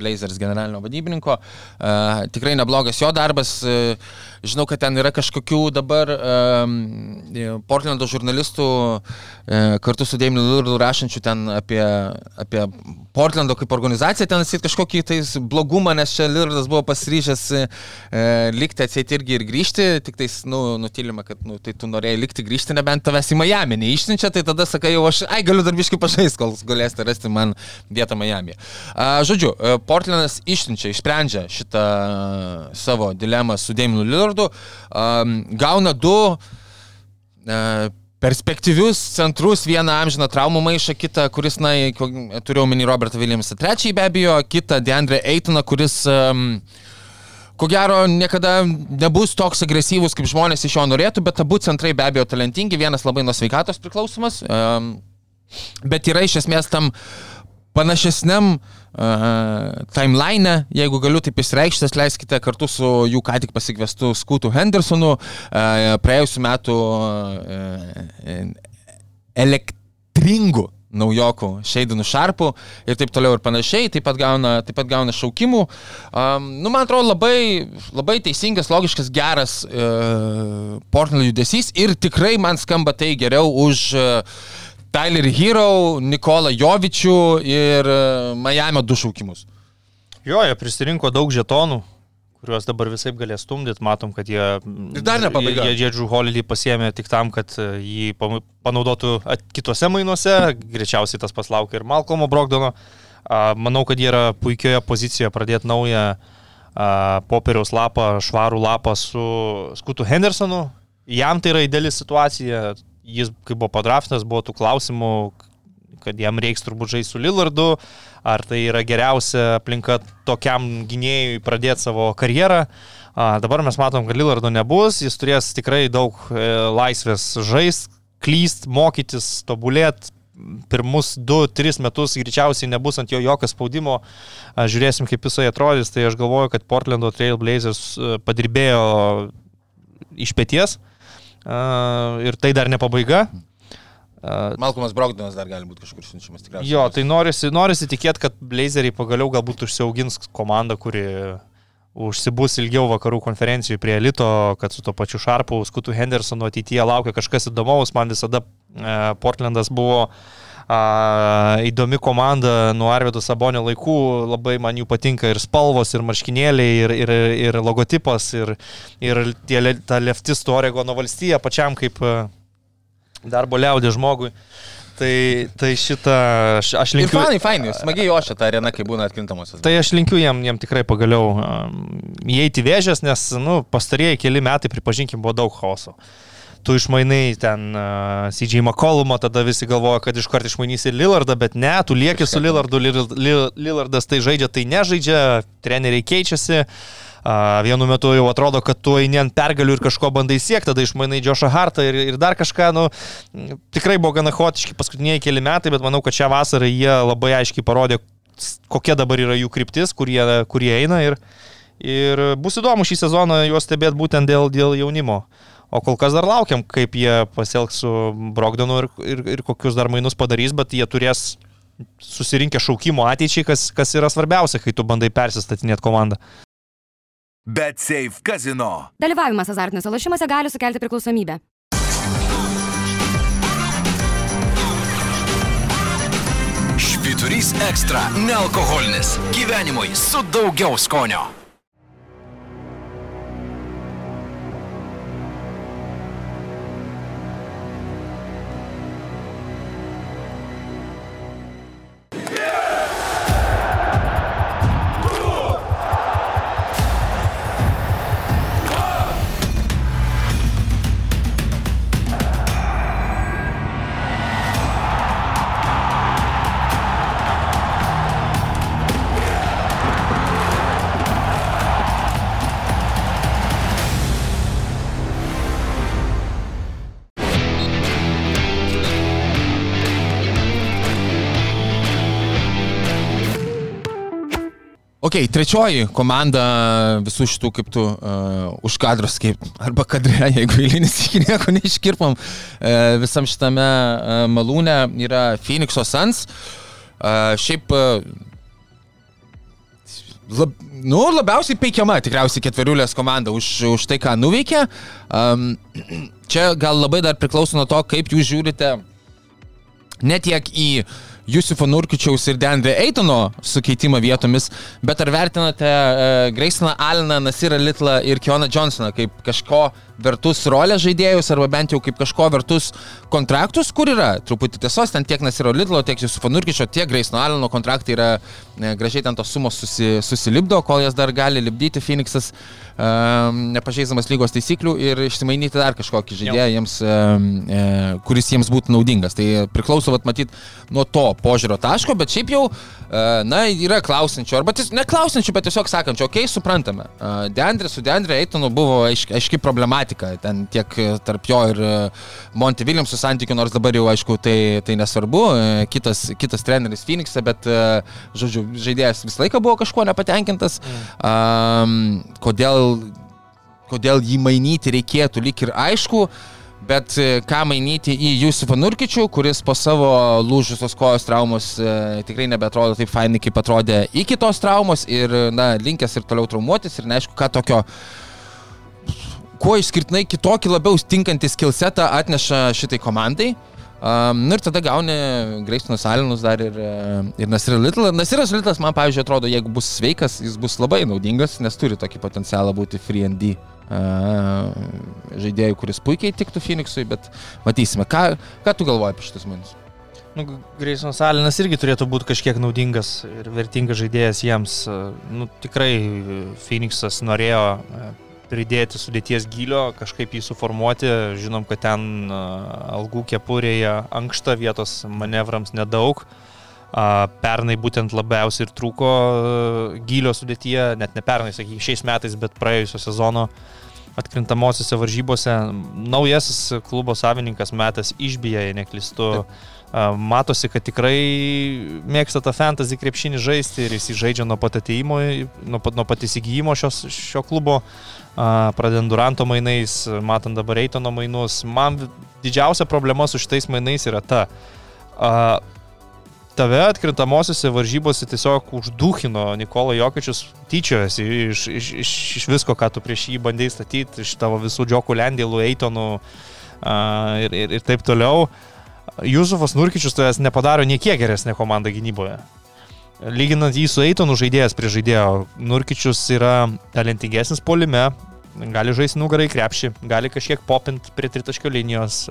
Blazers generalinio vadybininko. E, tikrai neblogas jo darbas. E, žinau, kad ten yra kažkokių dabar e, Portlando žurnalistų e, kartu su Dėminiu Lurdu rašančių ten apie, apie Portlando kaip organizaciją, ten atsit kažkokį tais blogumą, nes čia Lurdas buvo pasiryžęs e, likti atsit irgi ir grįžti, tik tais, nu, nutilima, kad, nu, tai tu norėjai likti grįžti, nebent tavęs į Miami neišsiunčia, tai tada sakai, jau aš, ai, galiu dar biškai pažaisti, kol galėsite rasti man vietą Miami. Žodžiu, Portlandas išsiunčia, išsprendžia šitą savo dilemą su Dėminiu Lurdu, gauna du perspektyvius centrus, vieną amžiną traumų maišą, kitą, kuris, na, turėjau minį Robertą Williamsą, trečiąjį be abejo, kitą Deandre Eitoną, kuris um, ko gero niekada nebus toks agresyvus, kaip žmonės iš jo norėtų, bet abu centrai be abejo talentingi, vienas labai nuo sveikatos priklausomas, um, bet yra iš esmės tam panašesniam uh, timeline, jeigu galiu taip įsireikšti, leiskite kartu su jų ką tik pasikvestu Skutu Hendersonu uh, praėjusiu metu uh, elektringu naujokų Šeidinų Šarpų ir taip toliau ir panašiai, taip pat gauna, taip pat gauna šaukimų. Um, nu, man atrodo, labai, labai teisingas, logiškas, geras uh, Portland judesys ir tikrai man skamba tai geriau už uh, Tyler Hero, Nikolą Jovičių ir uh, Miami du šaukimus. Jo, jie prisirinko daug žetonų, kuriuos dabar visai galės stumdyti, matom, kad jie... Ir dar nepabaiga. Jie Džedžų Holiday pasiemė tik tam, kad e, jį panaudotų kitose mainuose, greičiausiai tas pas laukia ir Malcolmo Brogdono. Manau, kad jie yra puikioje pozicijoje pradėti naują popieriaus lapą, švarų lapą su Skutu Hendersonu. Jam tai yra ideali situacija, jis, kai buvo padraftas, buvo tų klausimų, kad jam reiks turbūt žaisti su Lillardu, ar tai yra geriausia aplinka tokiam gynėjui pradėti savo karjerą. A, dabar mes matom, kad Lillardo nebus, jis turės tikrai daug e, laisvės žaisti, klyst, mokytis, tobulėti. Pirmus 2-3 metus greičiausiai nebus ant jo jokio spaudimo. A, žiūrėsim, kaip jisai atrodys. Tai aš galvoju, kad Portlando Trail Blazers e, padirbėjo iš pėties. A, ir tai dar ne pabaiga. Malcolmas Brogdonas dar gali būti kažkur siunčiamas tikriausiai. Jo, tai norisi, norisi tikėti, kad Blazeriai pagaliau galbūt užsiaugins komandą, kuri užsibus ilgiau vakarų konferencijų prie elito, kad su to pačiu Šarpu, Skutu Hendersonu ateityje laukia kažkas įdomaus. Man visada e, Portlandas buvo a, įdomi komanda nuo Arvido Sabonio laikų, labai man jų patinka ir spalvos, ir marškinėliai, ir, ir, ir logotipas, ir, ir tie, ta leftistų Oregono valstija pačiam kaip darbo liaudė žmogui. Tai, tai šitą aš, aš linkiu. Ir fanai, fainai, smagiai jo šitą areną, kai būna atkrintamosios. Tai aš linkiu jam, jam tikrai pagaliau um, įeiti vėžės, nes, nu, pastarieji keli metai, pripažinkim, buvo daug chaoso. Tu išmainai ten uh, CJ McCollumą, tada visi galvoja, kad iškart išmainysi Lillardą, bet ne, tu lieki su Lillardu, Lillardas tai žaidžia, tai nežaidžia, treneriai keičiasi. Uh, vienu metu jau atrodo, kad tu eini ant pergalių ir kažko bandai siekti, tada išmainai Džošą Hartą ir, ir dar kažką, nu, tikrai buvo gana hotiški paskutiniai keli metai, bet manau, kad šią vasarą jie labai aiškiai parodė, kokia dabar yra jų kryptis, kur jie, kur jie eina ir, ir bus įdomu šį sezoną juos stebėti būtent dėl, dėl jaunimo. O kol kas dar laukiam, kaip jie pasielgs su Brogdanu ir, ir, ir kokius dar mainus padarys, bet jie turės susirinkę šaukimo ateičiai, kas, kas yra svarbiausia, kai tu bandai persistatinėti komandą. Bet Safe Casino. Dalyvavimas azartiniuose lošimuose gali sukelti priklausomybę. Švyturys ekstra - nealkoholinis. Gyvenimui su daugiau skonio. Ok, trečioji komanda visų šitų, kaip tu, uh, už kadros, kaip, arba kadre, *laughs* jeigu eilinis iki nieko neiškirpam, uh, visam šitame uh, malūne yra Phoenix'o Suns. Uh, šiaip uh, lab, nu, labiausiai peikiama tikriausiai ketveriulės komanda už, už tai, ką nuveikė. Um, *clears throat* čia gal labai dar priklauso nuo to, kaip jūs žiūrite ne tiek į Jusufo Nurkičiaus ir Dendrė Eitono sukeitimą vietomis, bet ar vertinate uh, Graysoną Alleną, Nasirą Litlą ir Kioną Johnsoną kaip kažko vertus rolę žaidėjus, arba bent jau kaip kažko vertus kontraktus, kur yra truputį tiesos, ten tiek Nasiro Litlo, tiek Jusufo Nurkičio, tiek Graysono Alleno kontraktai yra ne, gražiai ten tos sumos susi, susilipdo, kol jas dar gali lipdyti Phoenixas, um, nepažeidamas lygos taisyklių ir išsimainyti dar kažkokį žaidėją, jiems, um, e, kuris jiems būtų naudingas. Tai priklauso, vat, matyt, nuo to požiūrio taško, bet šiaip jau, uh, na, yra klausančių, arba ties, neklausančių, bet tiesiog sakančių, okei, okay, suprantame. Uh, Deandre su Deandre Eitonu buvo aiški, aiški problematika, ten tiek tarp jo ir Monty Williamsų santykių, nors dabar jau, aišku, tai, tai nesvarbu, kitas, kitas treneris Phoenix'e, bet, žodžiu, žaidėjas visą laiką buvo kažkuo nepatenkintas. Um, kodėl, kodėl jį mainyti reikėtų, lik ir aišku. Bet e, ką mainyti į Jusufą Nurkičių, kuris po savo lūžusios kojos traumos e, tikrai nebetrodo taip fainai, kaip atrodė iki tos traumos ir, na, linkęs ir toliau traumuotis ir neaišku, ką tokio, kuo išskirtinai kitokį labiau tinkantį skillsetą atneša šitai komandai. Um, nu ir tada gauni Greistinus Alinus dar ir, e, ir Nasiras Little. Nasiras Littlas man, pavyzdžiui, atrodo, jeigu bus sveikas, jis bus labai naudingas, nes turi tokį potencialą būti free and D uh, žaidėjų, kuris puikiai tiktų Phoenixui, bet matysime. Ką, ką tu galvoji apie šitas manus? Nu, Greisonas Alinas irgi turėtų būti kažkiek naudingas ir vertingas žaidėjas jiems. Nu, tikrai Phoenixas norėjo e, pridėti sudėties gylio, kažkaip jį suformuoti. Žinom, kad ten algų kepurėje ankšta vietos manevrams nedaug. Pernai būtent labiausiai ir trūko gylio sudėtyje, net ne pernai, sakykime, šiais metais, bet praėjusio sezono atkrintamosiose varžybose. Naujasis klubo savininkas metas išbija, jei neklistu. Taip matosi, kad tikrai mėgsta tą fantasy krepšinį žaisti ir jis žaidžia nuo pat ateimo, nuo pat, nuo pat įsigijimo šios, šio klubo, pradedant Duranto mainais, matant dabar Eitono mainus. Man didžiausia problema su šitais mainais yra ta. Tave atkrintamosiose varžybose tiesiog užduhino Nikola Jokičius, tyčiojasi iš, iš, iš, iš visko, ką tu prieš jį bandėjai statyti, iš tavo visų džokų lendėlų, Eitonų ir, ir, ir taip toliau. Uh, Jusufas Nurkičius tavęs nepadaro niekiek geresnė komanda gynyboje. Lyginant jį su Eitonu žaidėjas prie žaidėjo, Nurkičius yra talentingesnis polime, gali žaisti nugarai krepšį, gali kažkiek popint prie tritaškio linijos,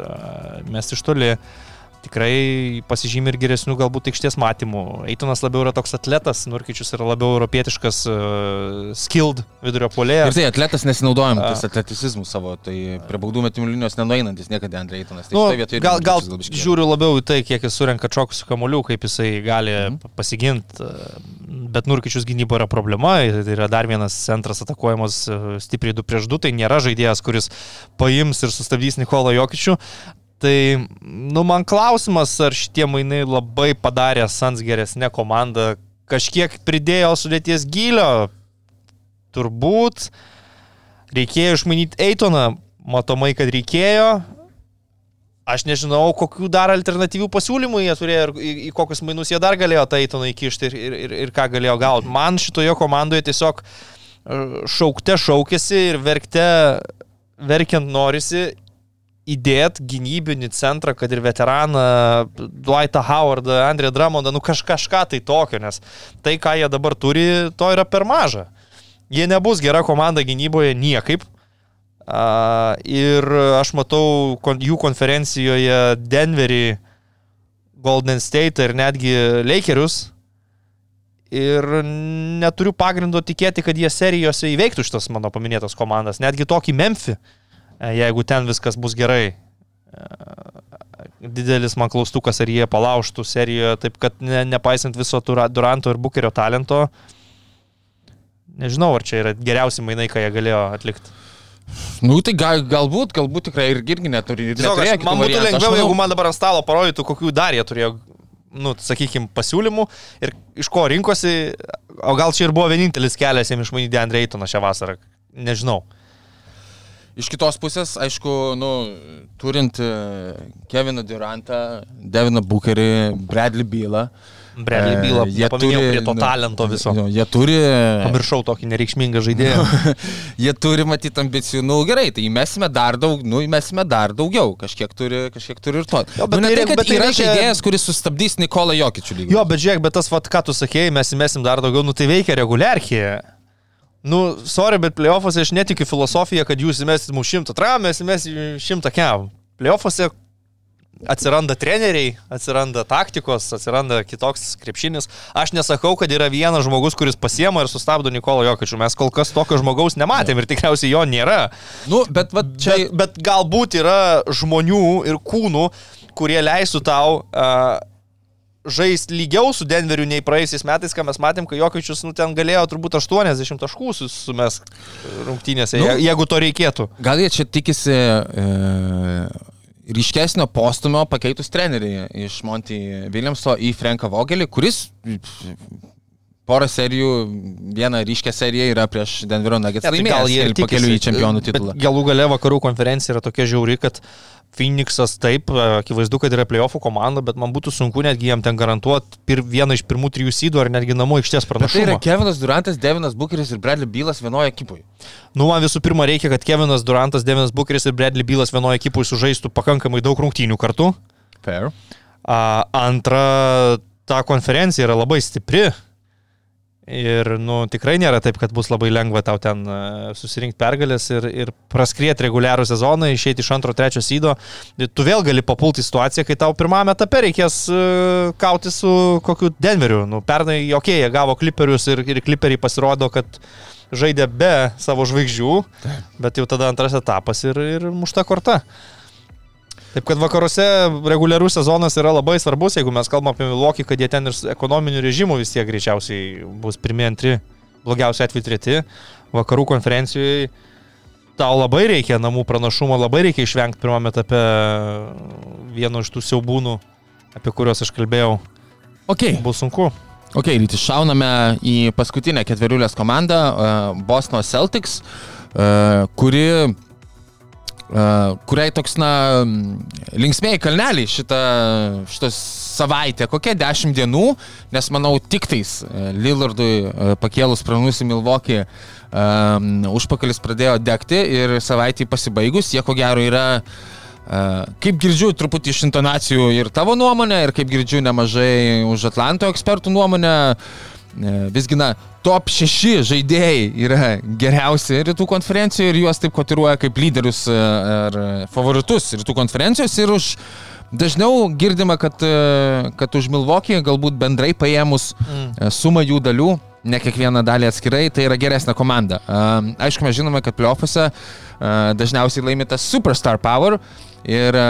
mes iš toli. Uh, tikrai pasižymė ir geresnių galbūt aikštės matymų. Eitonas labiau yra toks atletas, Nurkičius yra labiau europietiškas, uh, skilled vidurio polėje. Ir tai atletas nesinaudojantis atleticizmu savo, tai prie baudų metimų linijos nenueinantis niekada Andrei Eitonas. Tai nu, gal gal žiūriu labiau į tai, kiek jis surenka čokus kamolių, kaip jisai gali mhm. pasiginti. Bet Nurkičius gynybo yra problema, tai yra dar vienas centras atakuojamas e, stipriai 2 prieš 2, tai nėra žaidėjas, kuris paims ir sustabdys Nikolą Jokičių. Tai, nu, man klausimas, ar šitie mainai labai padarė Sans geresnę komandą, kažkiek pridėjo sudėties gylio, turbūt reikėjo išmanyti Eitoną, matomai, kad reikėjo. Aš nežinau, kokių dar alternatyvių pasiūlymų jie turėjo ir į, į kokius mainus jie dar galėjo tą Eitoną įkišti ir, ir, ir, ir ką galėjo gauti. Man šitoje komandoje tiesiog e, šaukte šaukėsi ir verkte verkiant norisi įdėt gynybinį centrą, kad ir veteraną, Dwightą Howardą, Andrė Dramondą, nu kaž, kažką tai tokio, nes tai, ką jie dabar turi, to yra per maža. Jie nebus gera komanda gynyboje niekaip. Uh, ir aš matau kon, jų konferencijoje Denverį, Golden State ir netgi Lakerius. Ir neturiu pagrindo tikėti, kad jie serijose įveiktų šitas mano paminėtas komandas. Netgi tokį Memphį. Uh, E, jeigu ten viskas bus gerai. E, didelis man klaustukas, ar jie palauštų serijoje, taip kad ne, nepaisant viso Duranto ir Bukerio talento, nežinau, ar čia yra geriausi mainai, ką jie galėjo atlikti. Nu, tai gal, galbūt, galbūt tikrai ir irgi neturi. Tiesiog, aš, man būtų lengviau, manau... jeigu man dabar ant stalo parodytų, kokių dar jie turėjo nu, sakykime, pasiūlymų ir iš ko rinkosi, o gal čia ir buvo vienintelis kelias jiems išmanyti Andre Eitoną šią vasarą, nežinau. Iš kitos pusės, aišku, nu, turint e, Keviną Durantą, Deviną Bucherį, Bradley Bylą. Bradley Bylą, jie turi prie to talento viso. Nu, jie turi... Pamiršau tokį nereikšmingą *laughs* žaidėją. jie turi matyti ambicijų, nu gerai, tai įmesime dar daug, nu įmesime dar daugiau, kažkiek turi, kažkiek turi ir to. Jo, bet nu, ne tai reik- kad bet tai yra reikia- žaidėjas, kuris sustabdys Nikolą Jokičių lygį. Jo, bet žiūrėk, bet tas, vat, ką tu sakėjai, mes įmesim dar daugiau, nu tai veikia reguliarkėje. Nu, sorry, bet playoffuose aš netikiu filosofiją, kad jūs įmesit mums šimtą tram, mes įmesim šimtą kev. Playoffuose atsiranda treneriai, atsiranda taktikos, atsiranda kitoks krepšinis. Aš nesakau, kad yra vienas žmogus, kuris pasiema ir sustabdo Nikolą Jokičių. Mes kol kas tokio žmogaus nematėm ir tikriausiai jo nėra. Nu, bet va, čia... Bet, bet galbūt yra žmonių ir kūnų, kurie leistų tau uh, žaisti lygiau su Denveriu nei praėjusiais metais, ką mes matėm, kai Jokičius nu, ten galėjo turbūt 80 taškų sumes rungtynėse, nu, jeigu to reikėtų. Gal jie čia tikisi e, ryškesnio postumio pakeitus trenerį iš Monty Williamso į Franką Vogelį, kuris porą serijų, vieną ryškę seriją yra prieš Denverio Nuggets tai laimėjęs ir ir pakeliu į čempionų titulą. Galų gale vakarų konferencija yra tokia žiauri, kad Phoenixas taip, akivaizdu, kad yra playoffų komanda, bet man būtų sunku netgi jam ten garantuoti pir, vieną iš pirmų trijų sydų ar netgi namų aikštės Bet tai yra pranašumą. Kevinas Durantas, Devinas Bucheris ir Bradley Bylas vienoje ekipoje. Nu, man visų pirma reikia, kad Kevinas Durantas, Devinas Bucheris ir Bradley Bylas vienoje ekipoje sužaistų pakankamai daug rungtynių kartu. Fair. A, antra, ta konferencija yra labai stipri. Ir, nu, tikrai nėra taip, kad bus labai lengva tau ten uh, susirinkti pergalės ir, ir praskrieti reguliarų sezoną, išeiti iš antro, trečio sydo. Tu vėl gali papulti situaciją, kai tau pirmame etape reikės uh, kauti su kokiu Denveriu. Nu, pernai, okay, jie gavo kliperius ir, ir kliperiai pasirodo, kad žaidė be savo žvaigždžių, bet jau tada antras etapas ir, ir mušta korta. Taip kad vakaruose reguliarus sezonas yra labai svarbus, jeigu mes kalbame apie Milwaukee, kad jie ten ir su ekonominiu režimu vis tiek greičiausiai bus pirmie, antri, blogiausiai atveju treti. Vakarų konferencijoje tau labai reikia namų pranašumo, labai reikia išvengti pirmame etape vieno iš tų siaubūnų, apie kuriuos aš kalbėjau. Ok, Bus sunku. ok, ryti, šauname į paskutinę ketveriulės komandą, uh, Boston Celtics, uh, kuri kuriai toks, na, linksmėjai kalneliai šitą, šitą savaitę, kokia dešimt dienų, nes manau tik tais uh, Lillardui uh, pakėlus pranus į Milvokį um, užpakalis pradėjo degti ir savaitį pasibaigus, jie ko gero yra, uh, kaip girdžiu truputį iš intonacijų ir tavo nuomonę, ir kaip girdžiu nemažai už Atlanto ekspertų nuomonę, E, Visgi, na, top 6 žaidėjai yra geriausi rytų konferencijoje ir juos taip kotiruoja kaip lyderius e, ar favoritus rytų konferencijos ir už dažniau girdima, kad, e, kad už Milvokį galbūt bendrai paėmus mm. sumą jų dalių, ne kiekvieną dalį atskirai, tai yra geresnė komanda. E, Aišku, mes žinome, kad playoffuose e, dažniausiai laimi tas superstar power ir e,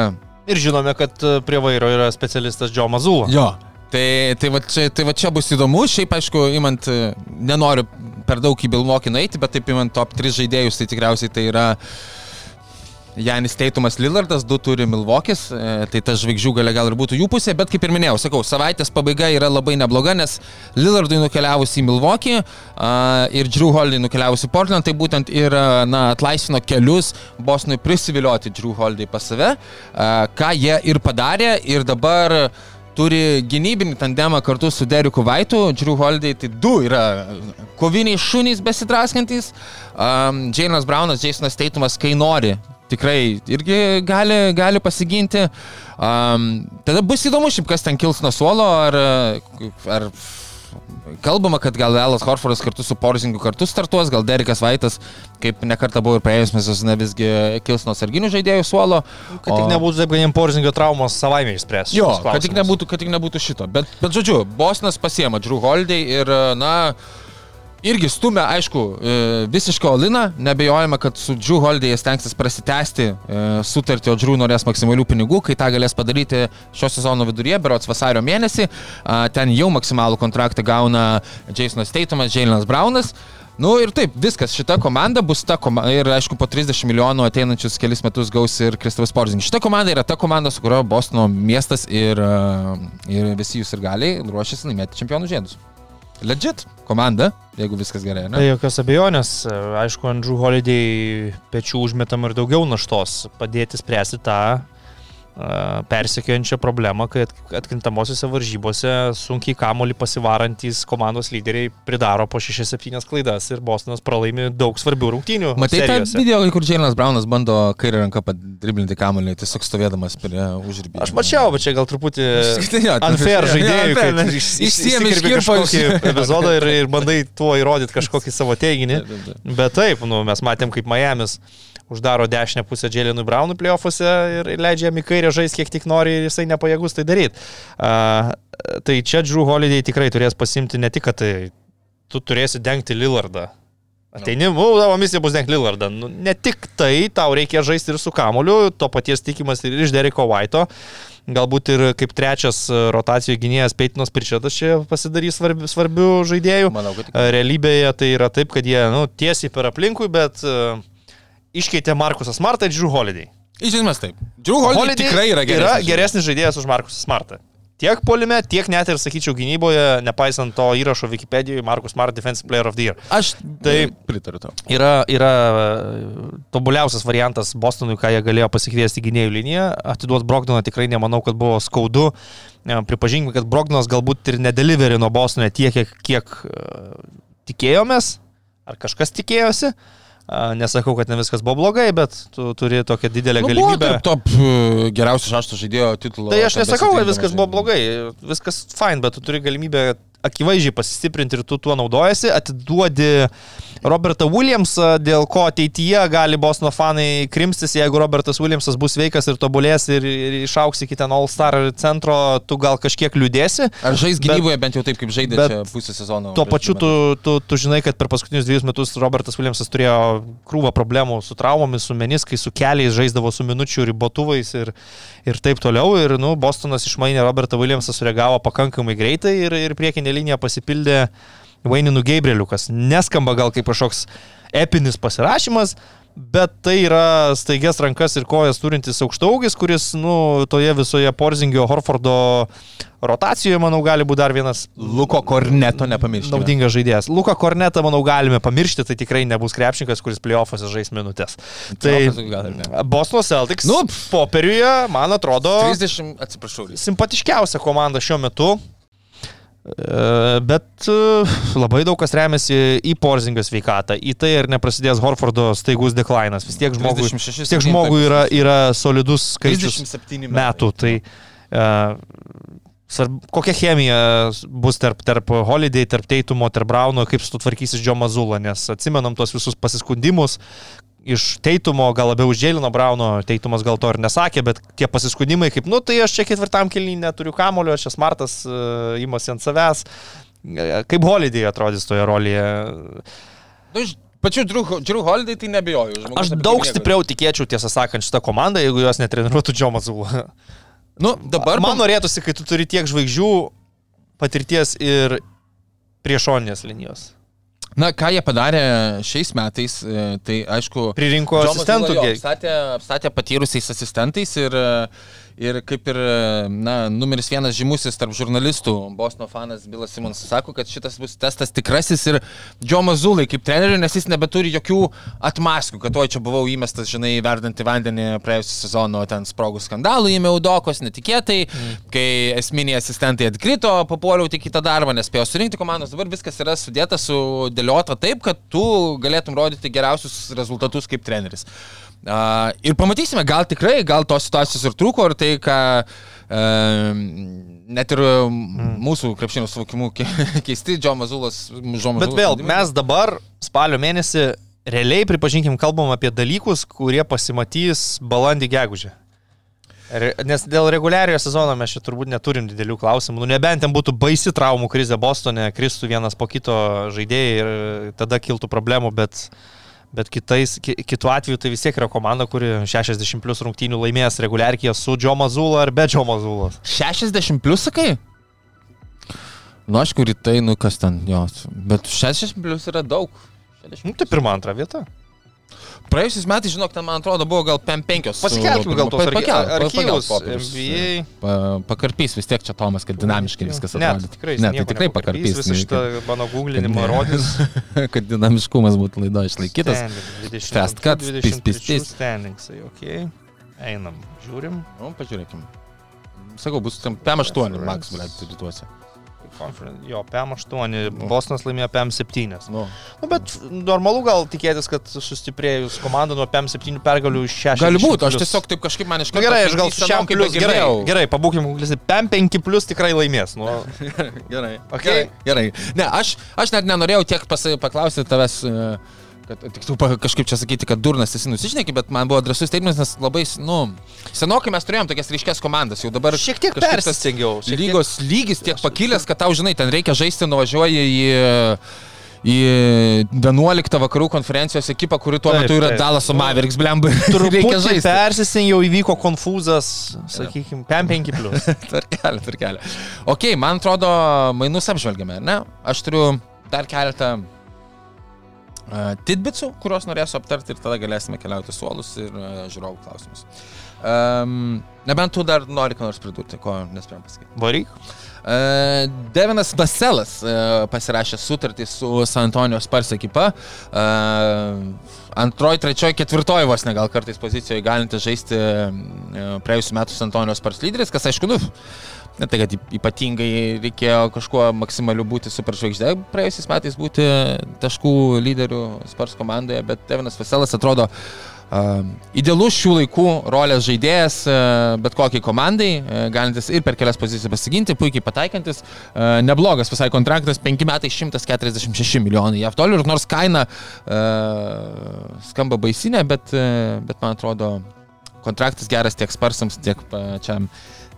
Ir žinome, kad e, prie vairo yra specialistas Joe Mazula. Jo. Tai, tai, va čia, tai va čia bus įdomu, šiaip aišku, imant, e, nenoriu per daug į Bilmokį nueiti, bet taip imant top 3 žaidėjus, tai tikriausiai tai yra Janis Teitumas Lillardas, du turi Milvokis, e, tai ta žvaigždžių galia gal ir būtų jų pusė, bet kaip ir minėjau, sakau, savaitės pabaiga yra labai nebloga, nes Lillardui nukeliavus į Milvokį ir Drew Holiday nukeliavus į Portland, tai būtent ir na, atlaisvino kelius Bosnui prisivilioti Drew Holiday pas save, ką jie ir padarė. Ir dabar turi gynybinį tandemą kartu su Deriku Vaitu, Drew Holiday, tai du yra koviniai šunys besidraskantis, um, Jainas Brownas, Jasonas Teitumas, kai nori, tikrai irgi gali, gali pasiginti. Um, tada bus įdomu šiaip, kas ten kils nuo suolo, ar, ar kalbama, kad gal Elas Horfordas kartu su Porzingu kartu startuos, gal Derikas Vaitas, kaip nekarta buvo ir praėjusiame sezone, visgi kils nuo sarginių žaidėjų suolo. Kad tik nebūtų jiem porzingio traumos savaime išspręs. Jo, kad tik, nebūtų, kad tik nebūtų šito. Bet, bet žodžiu, Bosnas pasiema Drew Holiday ir, na, irgi stumia, aišku, e, visišką Oliną. Nebejojama, kad su Drew Holiday jie stengsis prasitęsti e, sutartį, o Drew norės maksimalių pinigų, kai tą galės padaryti šio sezono viduryje, berots vasario mėnesį. Ten jau maksimalų kontraktą gauna Jasonas Teitumas, Jailenas Brownas. Nu ir taip, viskas, šita komanda bus ta komanda ir aišku po 30 milijonų ateinančius kelius metus gaus ir Kristofas Porzingis. Šita komanda yra ta komanda, su kurio Bostono miestas ir, uh, ir visi jūs ir galiai ruošiasi laimėti čempionų žiedus. Legit komanda, jeigu viskas gerai, Tai ne? jokios abejonės, aišku, Andrew Holiday pečių užmetam ir daugiau naštos padėti spręsti tą persekiojančią problemą, kai at- atkrintamosiose varžybose sunkiai kamolį pasivarantys komandos lyderiai pridaro po 6-7 klaidas ir Bostonas pralaimi daug svarbių rungtynių. Matai tą serijose. video, kur Džeilas Braunas bando kairę ranką padriblinti kamuolį, tiesiog stovėdamas prie užrybį. Aš mačiau, bet čia gal truputį unfair kai nes iš- kažkokį *laughs* epizodą ir, ir bandai tuo įrodyti kažkokį savo teiginį. *laughs* Bet taip, nu, mes matėm, kaip Miami's uždaro dešinę pusę Dželinui Braunui playoffuose ir ir leidžia jam į kairę žaisti kiek tik nori ir jisai nepajėgus tai daryti. Uh, tai čia Drew Holiday tikrai turės pasimti ne tik, kad tai tu turėsi dengti Lillardą. Ateini, nu, tavo misija bus dengti Lillardą. Nu, ne tik tai, tau reikia žaisti ir su kamoliu, to paties tikimas ir iš Dereko Vaito. Galbūt ir kaip trečias e, rotacijų gynėjas Peitinas Pričetas čia pasidarys svarbi, svarbių žaidėjų. Manau, kad. E, Realybėje tai yra taip, kad jie nu, tiesiai per aplinkui, bet uh, iškeitė Markusą Smartą ir Drew Holiday. Iš esmės taip. Drew Holiday tikrai yra geresnis. Yra geresnis žaidėjas už Markusą Smartą. Tiek polime, tiek net ir, sakyčiau, gynyboje, nepaisant to įrašo Wikipedijoje, Markus Smart Defensive Player of the Year. Aš Tai- pritariu tau. Yra, yra e, tobuliausias variantas Bostonui, ką jie galėjo pasikviesti gynėjų liniją. Atiduoti Brogdoną tikrai nemanau, kad buvo skaudu. E, Pripažinkime, kad Brogdonas galbūt ir nedeliverino Bostonė tiek, kiek, kiek e, tikėjomės, ar kažkas tikėjosi. E, Nesakau, kad ne viskas buvo blogai, bet tu turi tokią didelę Nu, galimybę. tarp top uh, geriausio šešto žaidėjo titulo. Tai aš nesakau, kad viskas buvo blogai, viskas fine, bet tu turi galimybę akivaizdžiai pasistiprinti ir tu tuo naudojasi, atiduodi Robertą Williamsą, dėl ko ateityje gali Bosno fanai krimstis, jeigu Robertas Williamsas bus sveikas ir tobulės ir, ir išauks iki ten All-Star centro, tu gal kažkiek liūdėsi. Ar žais Bet- gynyboje bent jau taip, kaip žaidė bet pusę sezono? Tuo pačiu tu, tu, tu žinai, kad per paskutinius dviejus metus Robertas Williamsas turėjo krūvą problemų su traumomis, su meniskais, su keliais, žaisdavo su minučių ribotuvais ir, ir taip toliau. Ir, nu, Bostonas išmainė Robertą Williamsą, sureagavo pakankamai greitai ir, ir priekinė linija pasipildė Vaininu Gabrieliu, kas neskamba gal kaip kažkoks epinis pasirašymas. Bet tai yra staigės rankas ir kojas turintis aukštaugis, kuris, nu, toje visoje Porzingio Horfordo rotacijoje, manau, gali būti dar vienas Luko Korneto nepamiršti. naudingas žaidėjas. Luką Kornetą, manau, galime pamiršti, tai tikrai nebus krepšininkas, kuris playoffuose žais minutės. Tai. Boston Celtics Nu, popieriuje, man atrodo, 30, atsiprašau. Simpatiškiausia komanda šiuo metu. E, Bet e, labai daug kas remiasi į Porzingio sveikatą, į tai ar neprasidės Horfordo staigus deklainas. Vis tiek žmogui, 36 vis tiek žmogui yra, yra solidus skaičius 37 metų. Tai uh, svarb, kokia chemija bus tarp, tarp Holiday, tarp Teitumo, tarp Brauno, kaip sutvarkysis Džo Mazula, nes atsimenam tos visus pasiskundimus. Iš Teitumo, gal labiau už Džėlino Brauno, Teitumas gal to ir nesakė, bet tie pasiskundimai, kaip, nu tai aš čia ketvirtam kelnį neturiu kamulio, čia smartas, uh, įmasi ant savęs. E, Kaip Holiday atrodys toje rolėje. Nu, iš pačių Drew Holiday tai nebejoju. žmogus Aš tai daug nieko- stipriau tikėčiau, tiesą sakant, šitą komandą, jeigu jos netreniruotų Džo Mazula. Nu, dabar Man norėtųsi, kai tu turi tiek žvaigždžių patirties ir priešoninės linijos. Na, ką jie padarė šiais metais, e, tai aišku... Pririnko Džomas asistentų. Apstatė, apstatė patyrusiais asistentais ir, e, ir kaip ir, e, na, numeris vienas žymusis tarp žurnalistų, Bosno fanas Bilas Simonsas sako, kad šitas bus testas tikrasis ir Džomas Zulai kaip treneriui, nes jis nebeturi jokių atmaskų, kad oi čia buvau įmestas, žinai, verdantį vandenį praėjusią sezoną, o ten sprogų skandalų įmėjau dokos netikėtai, mm. kai esminiai asistentai atkrito, papuoliau tik į tą darbą, nespėjau surinkti komandos, dabar viskas yra sudėta, sudėliota taip, kad tu galėtum rodyti geriausius rezultatus kaip treneris. Uh, ir pamatysime, gal tikrai, gal tos situacijos ir trūko, ir tai, ką uh, net ir mm. mūsų krepšinio suvokimu ke- *laughs* keisti Džo Mazulas. Bet vėl, mes dabar spalio mėnesį realiai, pripažinkim, kalbam apie dalykus, kurie pasimatys balandį gegužę. Nes dėl reguliariojo sezono mes čia turbūt neturim didelių klausimų. Nu, nebent ten būtų baisi traumų krizė Bostone, kristų vienas po kito žaidėjai ir tada kiltų problemų, bet, bet kitais, ki, kitu atveju tai vis tiek yra komanda, kuri 60 plus rungtynių laimės reguliarkėje su Džo Mazula ar be Džo Mazulos. 60 plus sakai? Nu, aišku, rytai, nu kas ten jos. Bet 60 plus yra daug. Nu, tai pirma, antra vieta. Praėjusiais metais, žinok, ten, man atrodo, buvo gal PM5. Pasikelkim gal tos archyvus. Pa, pakarpys vis tiek čia Tomas, kad dinamiškai viskas Ne, atrodo. tikrai, ne, tai tikrai pakarpys. Visą šitą mano googlinimą kad- rodys. *laughs* kad dinamiškumas būtų laido išlaikytas. Standing, Fast 22, cuts, pis, pis, 23 pis. Standingsai, ok. Einam, žiūrim. Nu, pažiūrėkim. Sakau, bus tam PM8 max, blėt, rytuose. Conference- Jo, PM8, Bostonas laimėjo PM7. Nu. Nu, bet normalu gal tikėtis, kad sustiprėjus komanda nuo PM7 pergalių iš 6. Gali būti, aš tiesiog taip kažkaip man iš Na gerai, aš gal su šiam plus gerai. Gerai, pabūkim, PM5 plus tikrai laimės. Nu, *laughs* Gerai. Okay. Gerai. Gerai. Ne, aš, aš net nenorėjau tiek pas, paklausti tavęs, e, kad tiksliau kažkaip čia sakyti, kad durnas esi nusišneki, bet man buvo drasus teigmas, nes labai, nu, senokai mes turėjom tokias ryškės komandas, jau dabar Šiek tiek persistengiau, šiek tiek- Lygos lygis tiek pakilęs, kad tau, žinai, ten reikia žaisti, nuvažiuoji į į 11 vakarų konferencijos ekipą, kuri tuo Taip, metu yra. Dalas Mavericks, blemba. *laughs* reikia Truputį žaisti. persistengiau, įvyko konfūzas, sakykime, PM5 plus. *laughs* Tarkelė, tarkelė. Ok, man atrodo, mainus apžvelgiame, ne? Aš turiu dar keletą tidbitsų, kuriuos norėsiu aptarti ir tada galėsime keliauti suolus ir uh, žiūrovų klausimus. Um, nebent tu dar nori ką nors pridurti, ko nespėjom pasakyti. Varyk. Uh, Devinas Baselas uh, pasirašė sutartį su San Antonio Spars ekipa. Uh, antroji, trečioji, ketvirtoji vos negal kartais pozicijoje galinti žaisti praėjusiu metu San Antonio Spars lyderis, kas aišku, nu, ne tai, kad yp- ypatingai reikėjo kažkuo maksimaliu būti superžvaigždė, praėjusiais metais būti taškų lyderių Spars komandoje, bet Devinas Baselas atrodo Uh, idealus šių laikų rolės žaidėjas uh, bet kokiai komandai, uh, galintis ir per kelias pozicijas pasiginti, puikiai pataikantis, uh, neblogas visai kontraktas, 5 metai 146 milijonai JAV dolerių, nors kaina uh, skamba baisinė, bet, uh, bet man atrodo kontraktas geras tiek Sparsams, tiek pačiam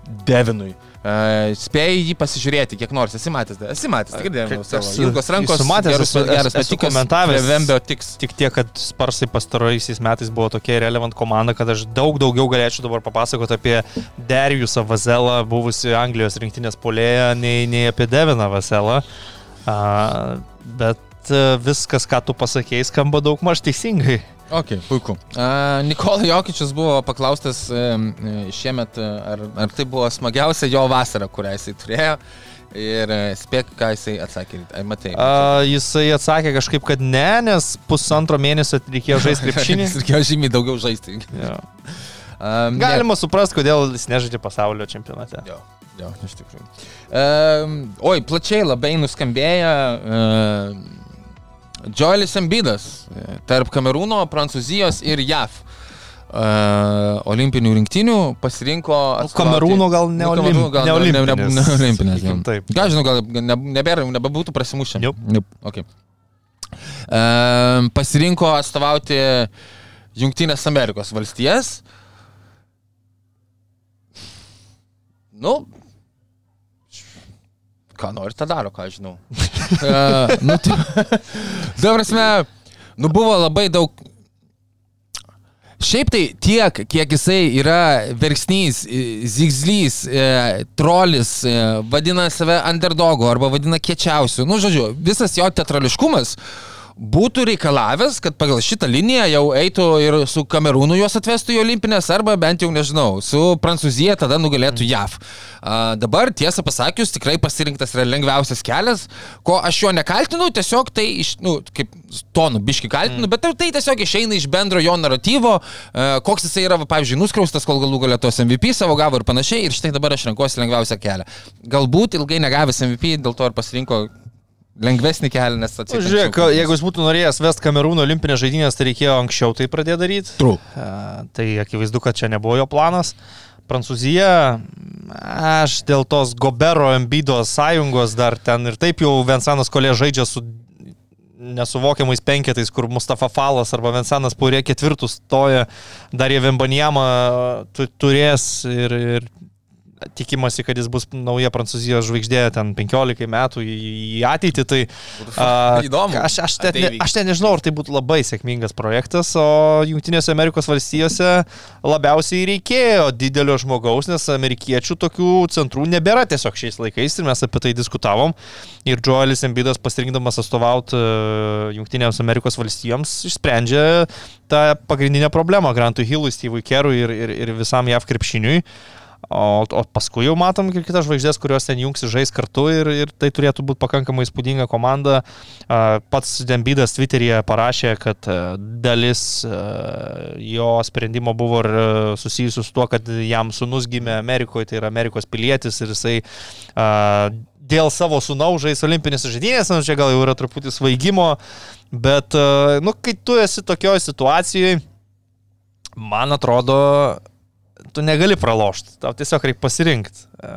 Devinui. Uh, spėjai jį pasižiūrėti, kiek nors esi matęs, esi matęs, tik Devinus Ilgos rankos, esu matęs, gerus, esu- geras esu komentavęs. Vembio tiks. Tik tiek, kad Sparsai pastaraisiais metais buvo tokia relevant komanda, kad aš daug daugiau galėčiau dabar papasakoti apie Dariusą Vazelą, buvusi Anglijos rinktinės polėją, nei, nei apie Deviną Vazelą. Uh, bet uh, viskas, ką tu pasakėjai, skamba daug maž teisingai. Ok, puiku. Nikola Jokičius buvo paklaustas um, šiemet, uh, ar, ar tai buvo smagiausia jo vasara, kurią jisai turėjo. Ir spėk, ką jisai atsakė. Ar matai? Uh, jisai atsakė kažkaip, kad ne, nes pusantro mėnesio reikėjo žaisti *laughs* krepšinį. Reikėjo žymiai daugiau žaisti. Jo. Um, Galima suprasti, kodėl jis nežaidžia pasaulio čempionate. Jo, jo, iš tikrųjų. Um, oi, plačiai labai nuskambėjo uh, Joelis Embidas tarp Kamerūno, Prancūzijos ir JAV. Uh, olimpinių rinktinių pasirinko... atstovauti- Kamerūno gal ne Nu, olim- Kamerūno gal ne ne- ne- olimpinės, ne- ne olimpinės. sakykim taip. Gal žinau, gal ne, nebėra, nebebūtų prasimušę. Nope. Nope. Okay. Uh, pasirinko atstovauti Junktinės Amerikos valstijas. Nu, ką nori, tą daro, ką žinau. uh, *laughs* nu, tai, dabar prasme, nu buvo labai daug. Šiaip tai tiek, kiek jisai yra verksnys, zigzlys, e, trolis, e, vadina save underdogu arba vadina kiečiausiu. Nu, žodžiu, visas jo teatrališkumas būtų reikalavęs, kad pagal šitą liniją jau eitų ir su Kamerūnu juos atvestų į olimpinės, arba bent jau, nežinau, su Prancūzija tada nugalėtų JAV. A, dabar, tiesą pasakius, tikrai pasirinktas yra lengviausias kelias, ko aš jo nekaltinu, tiesiog tai iš, nu, kaip tonų biški kaltinu, mm. bet tai tiesiog išeina iš bendro jo naratyvo, a, koks jisai yra, pavyzdžiui, nuskriaustas, kol galų galę tos MVP savo gavo ir panašiai, ir štai dabar aš renkuosi lengviausią kelią. Galbūt ilgai negavęs MVP, dėl to ir pasirinko lengvesnį kelią, nes atsiprašau. Žiūrėk, jeigu jis būtų norėjęs vest Kamerūno olimpinės žaidynės, tai reikėjo anksčiau tai pradėti daryti. True. Uh, tai akivaizdu, kad čia nebuvo jo planas. Prancūzija, aš dėl tos Gobero Embido sąjungos dar ten ir taip jau Vensanas Kolė žaidžia su nesuvokiamais penketais, kur Mustafa Falas arba Vensanas Purė ketvirtus stoja, dar jie Vembanjama tu, turės ir, ir tikimasi, kad jis bus nauja Prancūzijos žvaigždė ten 15 metų į, ateitį. Tai a, *laughs* Įdomu. Aš, aš, tai ne, aš net nežinau, ar tai būtų labai sėkmingas projektas, o Junktinėse Amerikos valstijose labiausiai reikėjo didelio žmogaus, nes amerikiečių tokių centrų nebėra tiesiog šiais laikais ir mes apie tai diskutavom. Ir Joelis Embidas pasirinkdamas atstovauti Junktinėms Amerikos valstijoms išsprendžia tą pagrindinę problemą Grantui Hillui, Steve'ui Kerui ir, ir, ir visam JAV krepšiniui. O, o paskui jau matom ir kitas žvaigždės, kurios ten jungsi žais kartu ir, ir tai turėtų būti pakankamai įspūdinga komanda. Pats Dembidas Twitter'yje parašė, kad a, dalis a, jo sprendimo buvo ir a, susijusiu su tuo, kad jam sunus gimė Amerikoje, tai yra Amerikos pilietis ir jisai dėl savo sunaus žais olimpinės žaidynės, nu čia gal jau yra truputį svaigimo, bet, nu, kai tu esi tokioje situacijoje, man atrodo, tu negali pralošti, tau tiesiog reikia pasirinkti. E,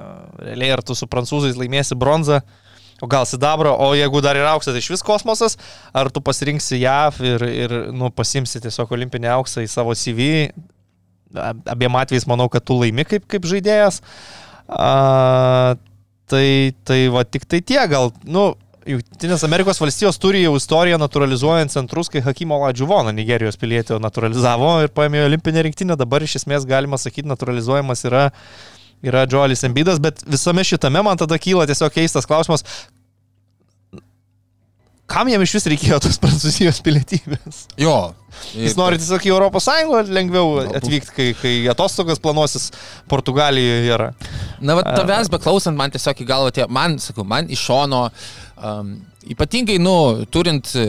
Realiai ar tu su prancūzais laimėsi bronzą, o gal sidabro, o jeigu dar ir auksas, tai iš vis kosmosas, ar tu pasirinksi JAV ir, ir nu, pasimsi tiesiog olimpinį auksą į savo CV. Abiem atvejais manau, kad tu laimi kaip, kaip žaidėjas. A, tai, tai va tik tai tie gal, nu, Junktinės Amerikos valstijos turi jau istoriją naturalizuojant centrus, kai Hakimo Ladžiuvoną, Nigerijos pilietį, naturalizavo ir paėmė olimpinę rinktinę. Dabar iš esmės galima sakyti, naturalizuojamas yra, yra Joelis Embidas, bet visame šitame man tada kyla tiesiog keistas klausimas. Kam jam iš vis reikėjo tos *laughs* prancūzijos pilietybės? Jo. Jis nori tiesiog į Europos Sąjungą lengviau atvykti, kai, kai atostogas planuosis Portugalijoje yra. Na, va, tavęs beklausant, man tiesiog į galvą tie, man, sakau, man iš šono, um, ypatingai, nu, turint e,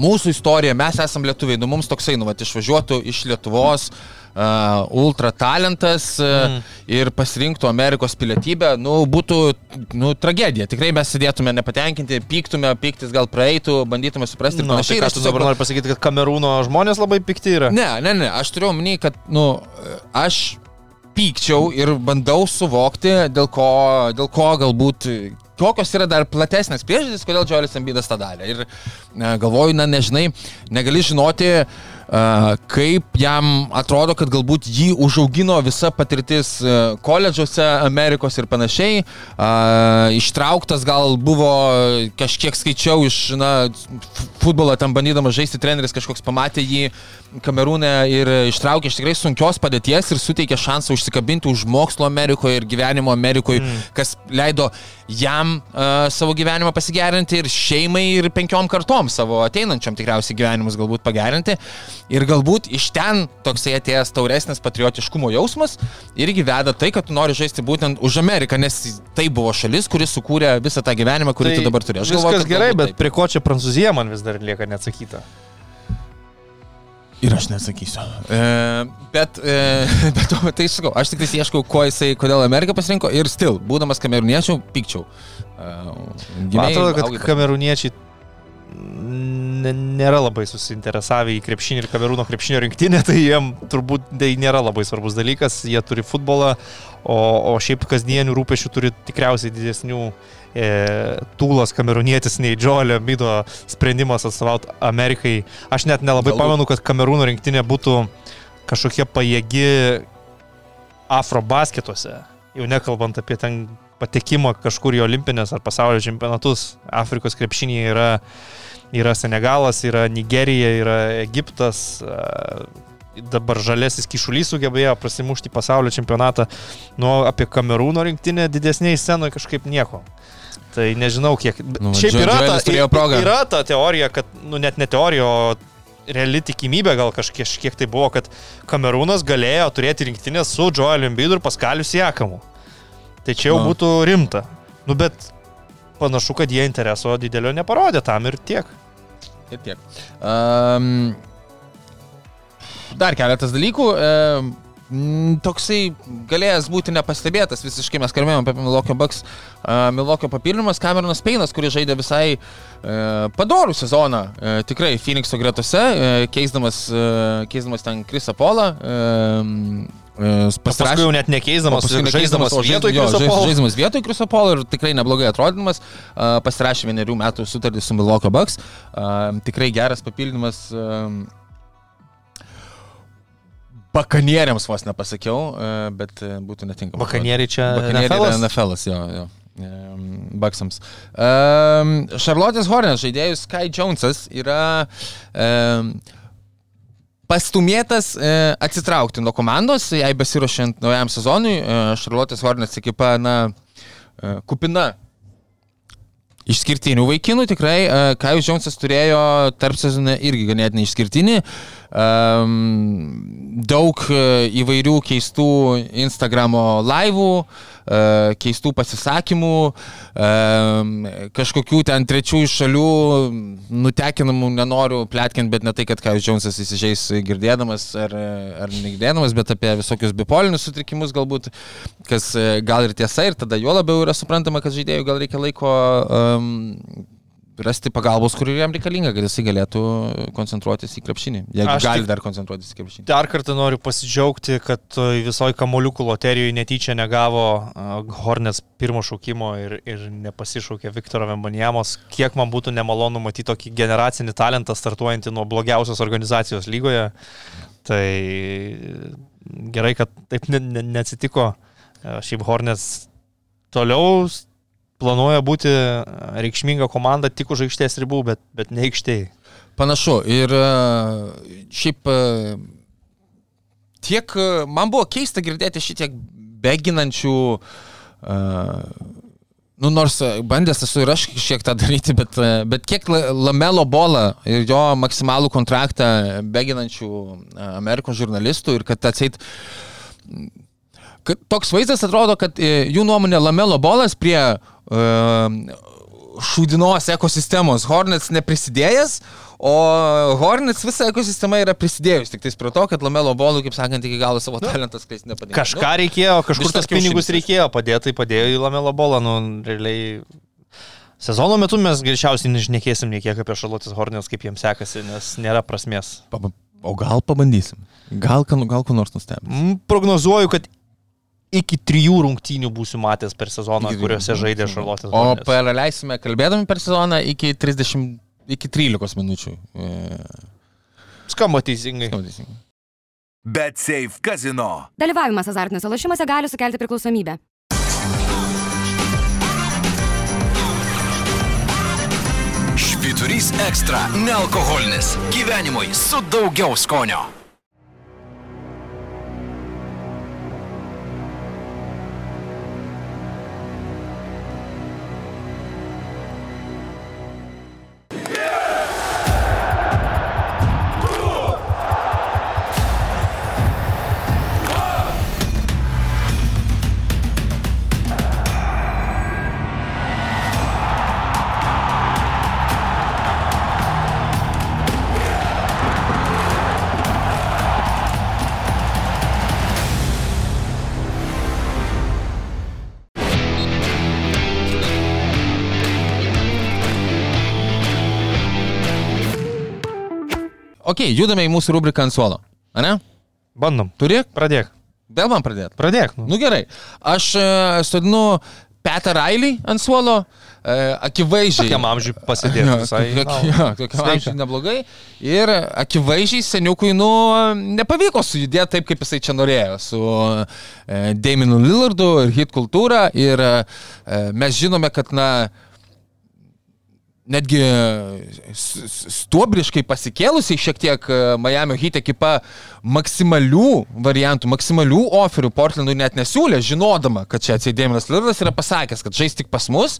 mūsų istoriją, mes esam lietuviai, nu, mums toksai, nu, va, išvažiuotų iš Lietuvos uh, ultra talentas uh, mm. ir pasirinktų Amerikos pilietybę, nu, būtų, nu, tragedija. Tikrai mes sėdėtume nepatenkinti, pyktume, piktis gal praeitų, bandytume suprasti ir Na, panašiai. tai aš tu dabar nori pasakyti, kad Kamerūno žmonės labai pikti yra? Ne, ne, ne, aš turiu omeny, kad, nu, aš pykčiau ir bandau suvokti, dėl ko, dėl ko galbūt, kokios yra dar platesnės priežastys, kodėl Džoelis Embidas tą darė. Ir e, galvoju, na, nežinai, negali žinoti, e, kaip jam atrodo, kad galbūt jį užaugino visa patirtis e, koledžuose Amerikos ir panašiai. Ištrauktas gal buvo, kažkiek skaičiau iš, na, futbolo ten bandydamas žaisti treneris kažkoks pamatė jį Kamerūne ir ištraukė iš tikrai sunkios padėties ir suteikė šansą užsikabinti už mokslo Amerikoje ir gyvenimo Amerikoje, mm. kas leido jam uh, savo gyvenimą pasigerinti ir šeimai ir penkiom kartom savo ateinančiam tikriausiai gyvenimus galbūt pagerinti. Ir galbūt iš ten toksai atėjęs tauresnis patriotiškumo jausmas irgi veda tai, kad tu nori žaisti būtent už Ameriką, nes tai buvo šalis, kuris sukūrė visą tą gyvenimą, kurį tu dabar turi. Aš Viskas galvoju, kad gerai, bet taip. prie ko čia Prancūzija man vis dar lieka neatsakyta. Ir aš nesakysiu. E, bet, e, *laughs* bet to, tai sakau, aš tik tai ieškau, ko jisai, kodėl Ameriką pasirinko ir stil, būdamas kamerūniečių, pykčiau. E, Man gimei, atrodo, kad kamerūniečiai n- nėra labai susinteresavę į krepšinį ir kamerūno krepšinio rinktinę, *laughs* tai jiem turbūt tai nėra labai svarbus dalykas. Jie turi futbolą, o, o šiaip kasdienių rūpešių turi tikriausiai didesnių e, tūlas kamerūnietis nei Džolio Mido sprendimas atstovauti Amerikai. Aš net nelabai Galbūt. pamenu, kad kamerūno rinktinė būtų kažkokia pajėgi afrobasketuose. Jau nekalbant apie ten patekimą kažkur į olimpinės ar pasaulio čempionatus. Afrikos krepšinėje yra, yra Senegalas, yra Nigerija, yra Egiptas. a, Dabar žalesis kišulys sugebėjo prasimušti pasaulio čempionatą. Nu, apie Kamerūno rinktinę didesniai scenoje kažkaip nieko. Tai nežinau, kiek. Nu, Šiaip Džo- yra ta, progą. yra ta teorija, kad, nu net ne teorija, o reali tikimybė gal kažkiek kažkiek tai buvo, kad Kamerūnas galėjo turėti rinktinę su Joeliu Embiidu ir Paskaliu Siekamu. Tai čia jau Na. būtų rimta. Nu bet panašu, kad jie intereso didelio neparodė tam ir tiek. Ir tiek. Um, dar keletas dalykų. Um, Toksai galėjęs būti nepastebėtas, visiškai mes kalbėjome apie Milokio Bucks, uh, Milokio papildymas, Cameronas Peinas, kuris žaidė visai uh, padorų sezoną, uh, tikrai Phoenixo gretose, uh, keisdamas, keisdamas ten Krisą Polą. Uh, Paskui jau net nekeisdamas, paskui žaisdamas vietoj žais- jo, Kriso žais- Polo. Žaisdamas vietoj Kriso Polo ir tikrai neblogai atrodydamas, uh, pasirašė vienerių metų sutartį su Milwaukee Bucks. Uh, tikrai geras papildymas. Bakanieriams vos nepasakiau, e, bet e, būtų netinkama. Bakanieriai čia Bakanieriai NFL-as? NFL, jo, jo. Baksams. Charlotte's Hornets žaidėjus Sky Jonesas yra um, pastumėtas e, atsitraukti nuo komandos, jai besiruošiant naujam sezonui. E, Charlotte's Hornets ekipa, na, e, kupina išskirtinių vaikinų, tikrai. E, Kajus Džonsas turėjo tarp sezone irgi ganėtinai išskirtinį. Um, daug e, įvairių keistų Instagramo laivų, uh, keistų pasisakymų, um, kažkokių ten trečiųjų šalių nutekinamų, nenoriu plėtkinti, bet ne tai, kad Kajus Džonsas įsižeis girdėdamas ar, ar negirdėdamas, bet apie visokius bipolinius sutrikimus galbūt, kas e, gal ir tiesa ir tada jo labiau yra suprantama, kad žaidėjų gal reikia laiko um, rasti pagalbos, kur jam reikalinga, kad jisai galėtų koncentruotis į krepšinį. Jeigu Aš gali tik- dar koncentruotis į krepšinį. Dar kartą noriu pasidžiaugti, kad visoji kamoliukų loterijoje netyčia negavo a, Hornets pirmo šaukimo ir, ir nepasišaukė Viktoro Vembanijamos. Kiek man būtų nemalonu matyti tokį generacinį talentą startuojantį nuo blogiausios organizacijos lygoje. Tai gerai, kad taip ne, ne, neatsitiko. A, Šiaip Hornets toliau planuoja būti a, reikšminga komanda tik už aikštės ribų, bet, bet ne aikštėje. Panašu. Ir e, šiaip e, tiek, e, man buvo keista girdėti šitiek beginančių, nu nors e, bandęs esu ir aš šiek tą daryti, bet, e, bet kiek La- Lamelo bolą ir jo maksimalų kontraktą beginančių e, Amerikos žurnalistų ir kad atseit toks vaizdas atrodo, kad e, jų nuomonė Lamelo bolas prie uh, šūdinos ekosistemos Hornets neprisidėjęs, o Hornets visa ekosistema yra prisidėjus tik tais prie to, kad Lamelo bolų, kaip sakant, iki galo savo talentą skleisti nepadėjo. Kažką reikėjo, kažkur tas pinigus reikėjo padėti, tai padėjo į Lamelo bolą, nu, realiai. Sezono metu mes greičiausiai nežinėkėsim nei kiek apie Šarlotės Hornės, kaip jiems sekasi, nes nėra prasmės. O gal pabandysim? Gal, ką- gal ko nors nustebins? Mm, Prognozuoju, kad iki trijų rungtynių būsiu matęs per sezoną, Iki- kuriuose žaidė Šarlotės O praleisime kalbėdami per sezoną iki 30, iki 13 minučių. E, Skamba teisingai. skamba teisingai. Bet Safe Casino. Dalyvavimas azartiniuose lošimuose gali sukelti priklausomybę. Švyturys ekstra - nealkoholinis. Gyvenimui su daugiau skonio. Ok, judame į mūsų rubriką ant suolo. Ane? Bandom. Turi? Pradėk. Vėl man pradėti. Pradėk. Nu. Nu gerai. Aš e, sodinu Petą Railį ant suolo. E, akivaizdžiai. Tokiam amžiui pasidėti Jo, visai. jo, tokiam amžiui neblogai. Ir akivaizdžiai seniukui, nu, nepavyko sujudėti taip, kaip jisai čia norėjo. Su e, Damonu Lillardu ir hit kultūra. Ir e, mes žinome, kad, na, netgi s- stuobriškai pasikėlusiai šiek tiek e, Miami Heat ekipa maksimalių variantų, maksimalių oferių Portlandui net nesiūlė, žinodama, kad čia atsidėminas Lirdas yra pasakęs, kad žais tik pas mus.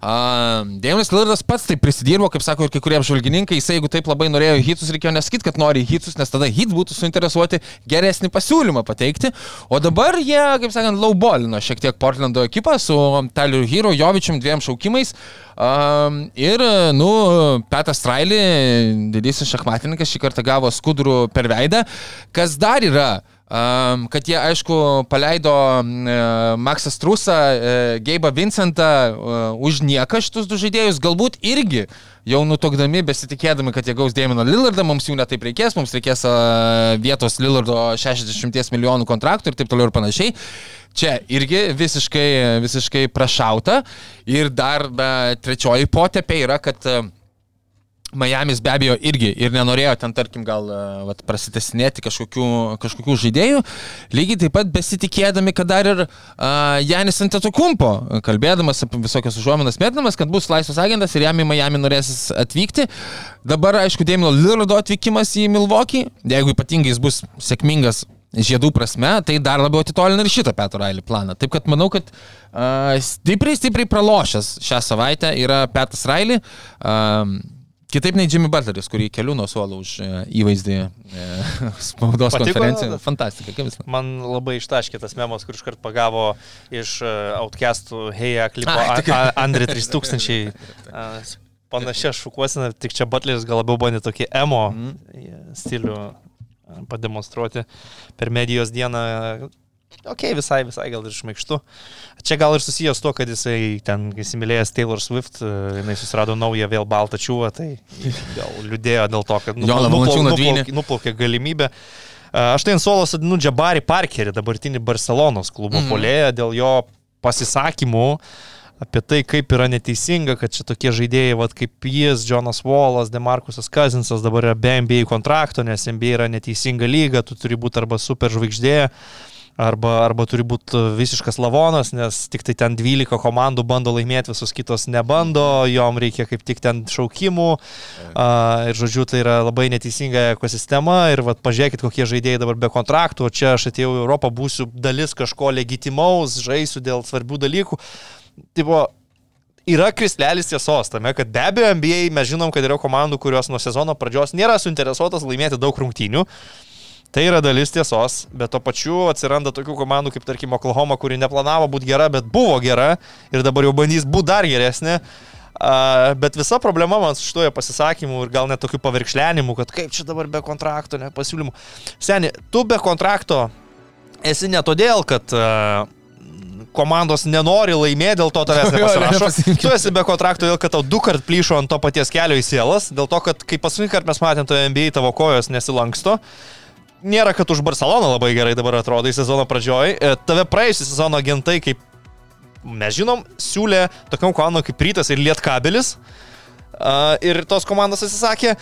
Dėminas Lirdas pats tai prisidirbo, kaip sako ir kai kurie apžvalgininkai, jisai jeigu taip labai norėjo į Hitus, reikėjo nesakyti, kad nori į Hitus, nes tada Hit būtų suinteresuoti geresnį pasiūlymą pateikti. O dabar jie, kaip sakant, laubolino šiek tiek Portlando ekipą su Tyler Hero, Jovičium dviem šaukimais. Um, ir, nu, Petas Strailį, didysis šachmatininkas, šį kartą gavo skudurų per veidą. Kas dar yra? Kad jie, aišku, paleido uh, Maksą Strusą, uh, Geibą Vincentą uh, už nieką šitus du žaidėjus, galbūt irgi jau nutokdami, besitikėdami, kad jie gaus Dėmino Lillardą, mums jų netaip reikės, mums reikės vietos Lillardo 60 milijonų kontraktų ir taip toliau ir panašiai. Čia irgi visiškai, visiškai prašauta. Ir dar na, trečioji potepė yra, kad uh, Miami's be abejo irgi ir nenorėjo ten, tarkim, gal e, vat, prasitesinėti kažkokių, kažkokių žaidėjų, lygiai taip pat besitikėdami, kad dar ir uh, Janis Antetokumpo, kalbėdamas apie visokias užuominas, mėtydamas, kad bus laisvas agentas ir jam į Miami norėsis atvykti. Dabar, aišku, Dėmino Lillardo atvykimas į Milwaukee, jeigu ypatingai jis bus sėkmingas žiedų prasme, tai dar labiau atitolina ir šitą Petro Railį planą. Taip kad manau, kad uh, stipriai, stipriai pralošęs šią savaitę yra Petras Railį. Uh, Kitaip nei Jimmy Butleris, kurį keliu nuo suolo už e, įvaizdį e, *laughs* spaudos Patiko? konferencijoje. Fantastika, kaip visą. Man labai ištaškė tas memas, kur iškart pagavo iš uh, Outcastų Heja klipo *laughs* Ai, A- tikrai. A- Andre 3000. Uh, Panašia šukuosina, tik čia Butleris gal labiau bandė tokį emo Mhm. stilių pademonstruoti per medijos dieną. Ok, visai, visai gal ir šmaikštu. Čia gal ir susijęs to, kad jisai ten įsimylėjęs Taylor Swift, uh, jinai susirado naują vėl baltą čiūvą, tai gal liūdėjo dėl to, kad nuplaukė- dvynį. nuplaukė galimybę. A, Aš tai ant suolo sadinu Džabarį Parkerį, dabartinį Barcelonos klubo mm. polėją, dėl jo pasisakymų apie tai, kaip yra neteisinga, kad čia tokie žaidėjai, vat, kaip jis, Jonas Wallas, Demarkusas Kazinsas dabar yra be NBA kontrakto, nes NBA yra neteisinga lyga, tu turi būti arba super žvaigždė, arba, arba turi būti visiškas lavonas, nes tik tai ten 12 komandų bando laimėti, visos kitos nebando, jom reikia kaip tik ten šaukimų. A, ir žodžiu, tai yra labai neteisinga ekosistema ir vat, pažiūrėkit, kokie žaidėjai dabar be kontraktų, o čia aš atėjau į Europą, būsiu dalis kažko legitimaus, žaisiu dėl svarbių dalykų. Tipo, yra krislelis tiesos tame, kad be abejo NBA mes žinom, kad yra komandų, kurios nuo sezono pradžios nėra suinteresuotas laimėti daug rungtynių. Tai yra dalis tiesos, bet to pačiu atsiranda tokių komandų kaip tarkim Oklahoma, kuri neplanavo būti gera, bet buvo gera ir dabar jau bandys būti dar geresnė. Uh, bet visa problema man su šitoje pasisakymu ir gal net tokiu pavirkšlenimu, kad kaip čia dabar be kontrakto, ne pasiūlymų. Seni, tu be kontrakto esi ne todėl, kad uh, komandos nenori laimėti, dėl to tavęs *laughs* nepasirašo. Tu esi be kontrakto, dėl kad tau du kart plyšo ant to paties kelio į sielas, dėl to, kad kai paskutinį kartą mes matėm toje NBA tavo kojos nesilanksto. Nėra, kad už Barceloną labai gerai dabar atrodo į sezono pradžioj. E, Tave praėjusią sezono agentai, kaip mes žinom, siūlė tokiam komandom kaip Rytas ir Lietkabelis. Uh, ir tos komandos atsisakė,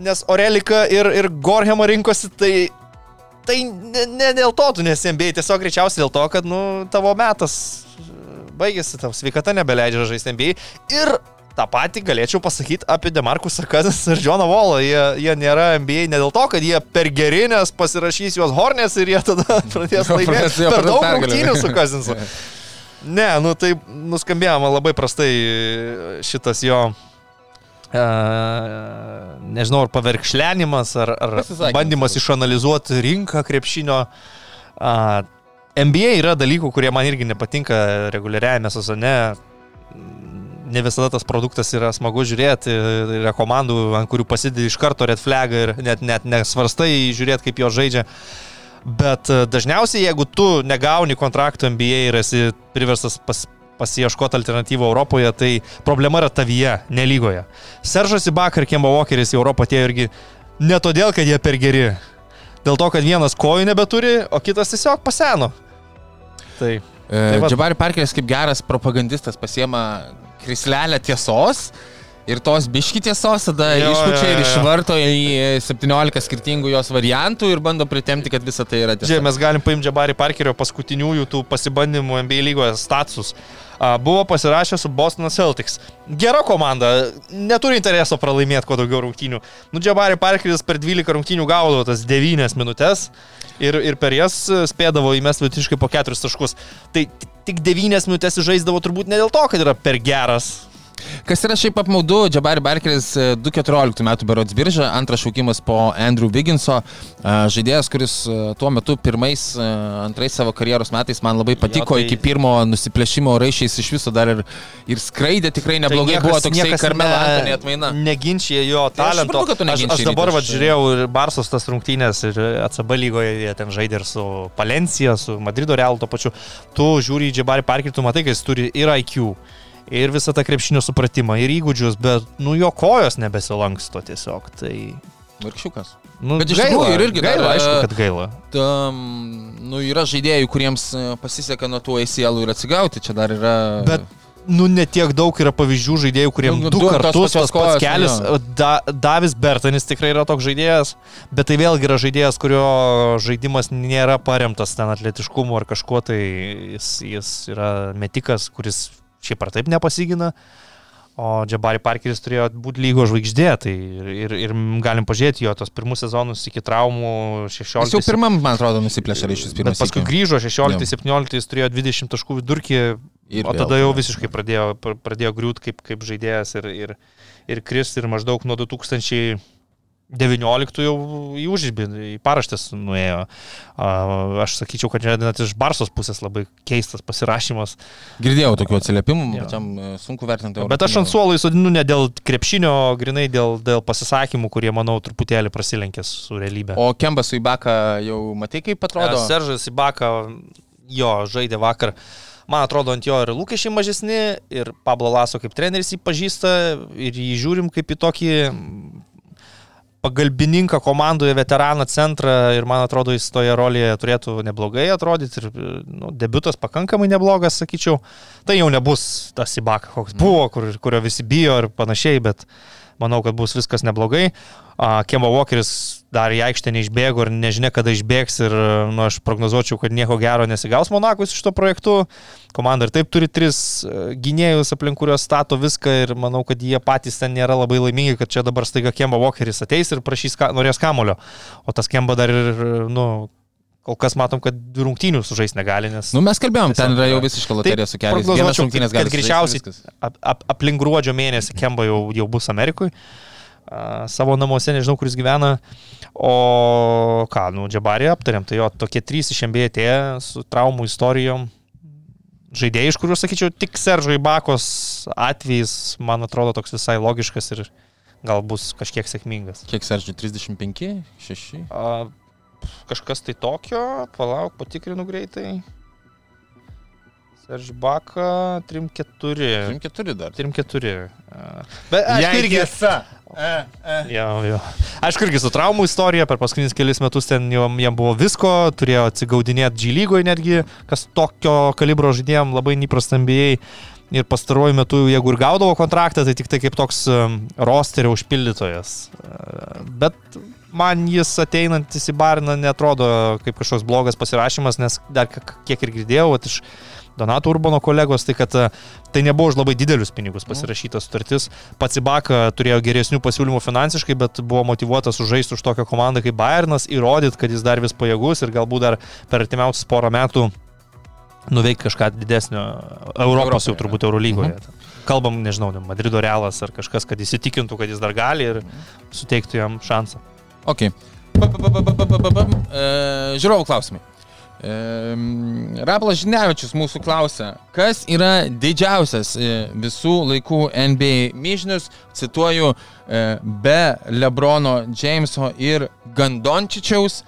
nes Orelika ir, ir Gorhema rinkosi, tai, tai ne, ne dėl to tu nesembėjai, tiesiog greičiausiai dėl to, kad nu, tavo metas e, baigėsi, tavo sveikata nebeleidžia žaisti NBA. Ir tą patį galėčiau pasakyti apie Demarkusą Kazas ir Džoną Volą. Jie, jie nėra NBA ne dėl to, kad jie per geri, nes pasirašys juos Hornės ir jie tada *laughs* pradės laimėti per daug rungtynių su *laughs* Kazinsu. Ne, nu tai nuskambėjo man labai prastai šitas jo, e, nežinau, ar paverkšlenimas, ar, ar bandymas išanalizuoti rinką krepšinio. A, NBA yra dalykų, kurie man irgi nepatinka reguliariajame sezone. Ne visada tas produktas yra smagu žiūrėti, yra komandų, ant kurių pasidedi iš karto red flag ir net, net nesvarstai žiūrėti, kaip jo žaidžia. Bet e, dažniausiai, jeigu tu negauni kontraktų NBA ir esi priverstas pas, pasieškoti alternatyvų Europoje, tai problema yra tavyje, nelygoje. Seržas Ibaka ir Kemba Walkeris į Europą atėjo irgi ne todėl, kad jie per geri. Dėl to, kad vienas kojų nebeturi, o kitas tiesiog paseno. Tai. Tai va- Džabari Parkeris kaip geras propagandistas pasiema krislelę tiesos ir tos biški tiesos tada išpučia ir išvarto į 17 skirtingų jos variantų ir bando pritemti, kad visa tai yra tiesa. Žiūrėk, mes galim paimti Džabarį Parkerio paskutiniųjų tų pasibandymų NBA lygoje status. Buvo pasirašęs su Boston Celtics. Gera komanda, neturi intereso pralaimėti kuo daugiau rungtynių. Nu, Džabarį Parkeris per 12 rungtynių gaudavo tas 9 minutės ir, ir per jas spėdavo įmesti vidutiškai po 4 taškus. Tai tik 9 minutės žaisdavo turbūt ne dėl to, kad yra per geras. Kas yra šiaip apmaudu, Džabari Barkeris e, 2014 metų berods birža, antras šaukimas po Andrew Wigginso, e, žaidėjas, kuris e, tuo metu pirmais, e, antrais savo karjeros metais man labai patiko, tai- iki pirmo nusiplėšimo raišiais iš viso dar ir, ir skraidė tikrai neblogai, Tai buvo toksai Karmelo ne- Antonį atmaina. Neginčia jo Tai aš talento. suprantu, aš, aš dabar va, žiūrėjau ir Barsos tas rungtynės ir ACB lygoje jie ten žaidė ir su Palencija, su Madrido Real to pačiu. Tu žiūri į Džebarį Parkerį, tu matai, kad jis turi ir IQ. Ir visą tą krepšinio supratimą, ir įgūdžius, bet, nu, jo kojos nebesilanksto tiesiog. Tai, Varkščiukas. nu, Bet iš gaila, tikrųjų ir irgi dar, gaila, aišku, e, kad gaila. Tam, nu, yra žaidėjų, kuriems e, pasiseka nuo tų ACL ir atsigauti, čia dar yra... Bet nu, netiek daug yra pavyzdžių žaidėjų, kuriems Nu, nu, du du kartus tas pats kelias. Da, Davis Bertanis tikrai yra toks žaidėjas, bet tai vėlgi yra žaidėjas, kurio žaidimas nėra paremtas ten atletiškumu ar kažkuo, tai jis, jis yra metikas, kuris šiaip ar taip nepasigina. O Jabari Parkeris turėjo būti lygo žvaigždė, tai ir, ir, ir galim pažiūrėti jo tos pirmus sezonus iki traumų 16. Jis jau pirmam, man atrodo, nusiplėšė ryšius pirmas. paskui grįžo 16-17, jis turėjo 20 taškų vidurkį, Ir o vėl tada jau pradėjo. visiškai pradėjo, pr- pradėjo griūt kaip, kaip žaidėjas ir, ir, ir kris ir maždaug nuo 2019 jau į užžybį, į paraštės nuėjo. Aš sakyčiau, kad net iš Barsos pusės labai keistas pasirašymas. Girdėjau tokių atsiliepimų, pačiam e, sunku vertinti. Bet aš ant suolo įsodinu ne dėl krepšinio, grinai dėl, dėl pasisakymų, kurie, manau, truputėlį prasilenkė su realybė. O Kembas su Ibaka jau matai, kaip atrodo? E, Seržas Ibaka jo žaidė vakar. Man atrodo, ant jo ir lūkesčiai mažesni, ir Pablo Laso kaip treneris jį pažįsta, ir jį žiūrim kaip į tokį pagalbininką komandoje, veteraną centrą, ir man atrodo, jis toje rolėje turėtų neblogai atrodyti, ir nu, debutas pakankamai neblogas, sakyčiau. Tai jau nebus tas Ibaka, koks buvo, kur, kurio visi bijo ir panašiai, bet manau, kad bus viskas neblogai. Kemba Walkeris dar į aikštę neišbėgo ir nežinia, kada išbėgs ir nu, aš prognozuočiau, kad nieko gero nesigaus Monakos iš to projektu. Komanda ir taip turi tris e, gynėjus, aplink kuriuos stato viską ir manau, kad jie patys ten nėra labai laimingi, kad čia dabar staiga Kemba Walkeris ateis ir prašys, norės kamulio. O tas Kemba dar ir, nu, kol kas matom, kad rungtynių sužais negali, nes... Nu, mes kalbėjom, ten yra jau visiška loterija Taip, su keliais. Vienas rungtynės gali greičiausiai ap, ap, aplink gruodžio mėnesį Kemba jau, jau bus Amerikoje. A, savo namuose, nežinau, kuris gyvena. O ką, nu, Džabarį aptarėm, tai jo tokie trys iš MBA atėję su traumų istorijom. Žaidėjai, iš kurių, sakyčiau, tik Seržo Ibakos atvejis, man atrodo, toks visai logiškas ir gal bus kažkiek sėkmingas. Kiek Seržai? 35? 6? A, kažkas tai tokio, palauk, patikrinu greitai. Serž Baka 3-4. 34 dar. 3-4. Bet aš irgi... tiesa. Jo, jo. Aišku, irgi su traumų istorija, per paskutinius kelius metus ten jam, jam buvo visko, turėjo atsigaudinėti G lygoje netgi, kas tokio kalibro žaidėjim labai neįprasta NBA. Ir pastaruoju metu, jeigu ir gaudavo kontraktą, tai tik tai kaip toks um, rosterio užpildytojas. Uh, Bet man jis ateinantis į Bariną netrodo kaip kažkoks blogas pasirašymas, nes dar kiek ir girdėjau iš Donato Urbano kolegos, tai kad uh, tai nebuvo už labai didelius pinigus pasirašytas sutartis. Pats Ibaka turėjo geresnių pasiūlymų finansiškai, bet buvo motivuotas užžaisti už tokią komandą kaip Bayernas, įrodyti, kad jis dar vis pajėgus ir galbūt dar per artimiausius porą metų nuveikti kažką didesnio Europos jau Europoje, turbūt Eurolygoje. Kalbam, nežinau, ne, Madrido Realas ar kažkas, kad įsitikintų, kad jis dar gali ir suteiktų jam šansą. Ok. E, Žiūrovų klausimai. Raplas Žnevičius mūsų klausia, kas yra didžiausias e, visų laikų NBA myžnius, cituoju, e, be Lebrono, Jameso ir Gandončičiaus,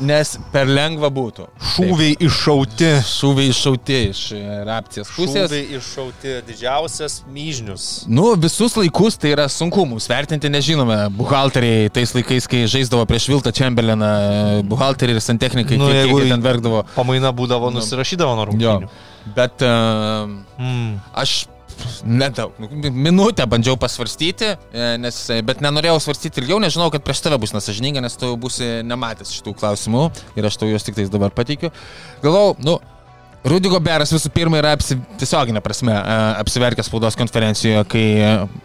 nes per lengva būtų. Šūviai iššauti. Šūviai iššauti iš e, rapcijos pusės. Šūviai iššauti didžiausias myžnius. Nu, visus laikus tai yra sunku mums vertinti, nežinome, buhalteriai tais laikais, kai žaisdavo prieš Viltą Čemberleną, buhalteriai ir santechnikai, Nu, kiek, kiek jie ten verkdavo. Pamaina būdavo, Nu. nusirašydavo nuo Jo, rungtynių. bet uh, Mm. aš nedaug, nu, minutę bandžiau pasvarstyti, e, nes, e, bet nenorėjau svarstyti ilgiau, nes žinau, kad prieš tave bus nesažininga, nes tu būsi nematęs šitų klausimų ir aš tau juos tik tais dabar pateikiu. Galvau, nu, Rudy Goberas visų pirma yra apsi, tiesioginė prasme apsiverkęs spaudos konferencijoje, kai,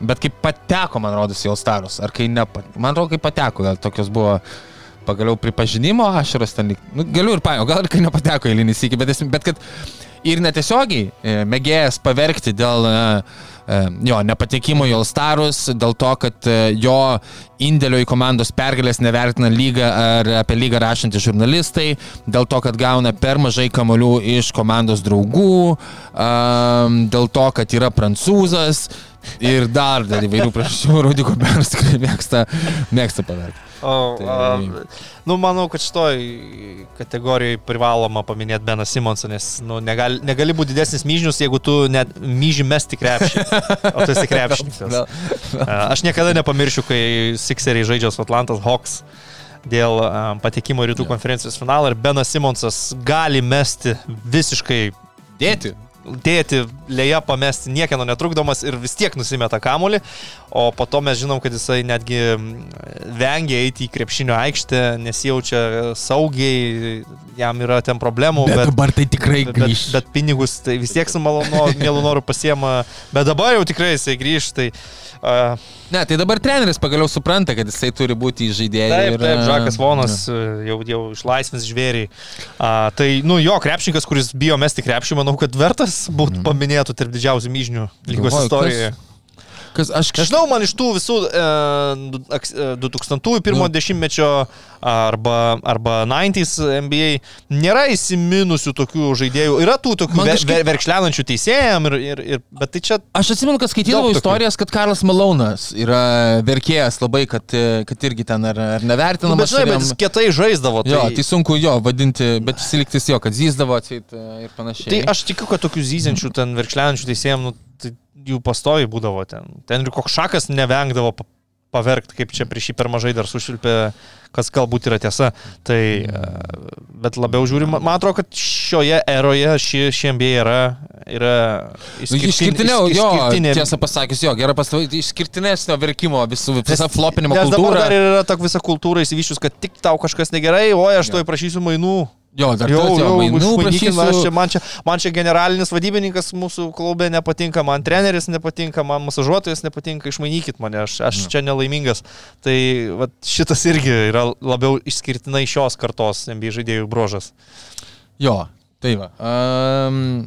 bet kai pateko, man rodos, į Alstarus, ar kai ne, man atrodo, kai pateko, tokios buvo pagaliau pripažinimo ašaros ten, nu, galiu ir paėmiau, gal ir kai nepateko eilinį sykį, bet, bet kad ir netiesiogiai e, mėgėjas paverkti dėl e, e, jo nepatekimo į Alstarus, dėl to, kad jo indėlio į komandos pergalės nevertina lygą ar apie lygą rašantys žurnalistai, dėl to, kad gauna per mažai kamolių iš komandos draugų, dėl to, kad yra prancūzas ir dar dėl įvairių priežasčių Rudiko Beras tikrai mėgsta, mėgsta paverkti. O, Tai- a, nu, manau, kad šitoj kategorijoje privaloma paminėti Beną Simonsą, nes nu, negali, negali būti didesnis myžnius, jeigu tu net myžį mesti krepšį. O tu esi krepšininkas. *laughs* Aš niekada nepamiršiu, kai Sixeriai žaidžia su Atlantas Hawks dėl patekimo į rytų konferencijos finalą ir Benas Simonsas gali mesti visiškai Dėti. dėti, lėja pamesti niekieno netrukdomas ir vis tiek nusimeta kamulį, o po to mes žinom, kad jisai netgi mm, vengia eiti į krepšinio aikštę, nesijaučia saugiai, jam yra ten problemų. Bet dabar tai tikrai bet, bet, bet pinigus tai vis tiek su malonu, mielu noru pasiema, bet dabar jau tikrai jisai grįž. Tai, uh, Ne, tai dabar treneris pagaliau supranta, kad jisai turi būti žaidėjai. Taip, ir, taip, e, Žakas Vonas e, jau, jau išlaisvins žvėriai. A, tai, nu, jo, krepšininkas, kuris bijo mesti krepšį, manau, kad vertas būtų paminėtų tarp didžiausių myžnių lygos istorijoje. Kas aš Nežinau, man iš tų visų e, du- aks- e, 2000-ųjų pirmo Nu. dešimtmečio arba, arba 90s NBA nėra įsiminusių tokių žaidėjų. Yra tų tokių Man kažkaip- ver, verkšlenančių teisėjam, ir, ir, ir, bet tai čia Aš atsimenu, kad skaitydavau istorijas, kad Karlas Malonas yra verkėjas labai, kad, e, kad irgi ten ar, ar Nu, nevertinamas. bet, žinai, bet jis kietai žaisdavo. Jo, tai sunku jo vadinti, bet jis liktis jo, kad zyzdavo atseit e, ir panašiai. Tai aš tikiu, kad tokių zyziančių, ten verkšlenančių teisėjams, nu, tai jų pastovi būdavo ten. Ten ir koks šakas nevengdavo pa- paverkti, kaip čia prieš jį per mažai dar sušvilpė, kas galbūt yra tiesa. Tai, e, bet labiau žiūrim, man atrodo, kad šioje eroje ši, ši MBA yra, yra Nu, Išskirtiniau, jo, išskirtinė. tiesą pasakius, jo, gerai pastovai, išskirtinesnio verkimo visų, visa flopinimo Nes dabar dar yra tokia visa kultūra įsivyščius, kad tik tau kažkas negerai, o aš to prašysiu mainų. Jo, dar Jau, tas, jo, jau, mainų išmainykim, aš prašysiu. čia, man, čia, man čia generalinis vadybininkas mūsų klube nepatinka, man treneris nepatinka, man masažuotojas nepatinka, išmainykit mane, aš, aš čia nelaimingas. Tai vat, šitas irgi yra labiau išskirtinai šios kartos NBA žaidėjų brožas. Jo, tai va. Um,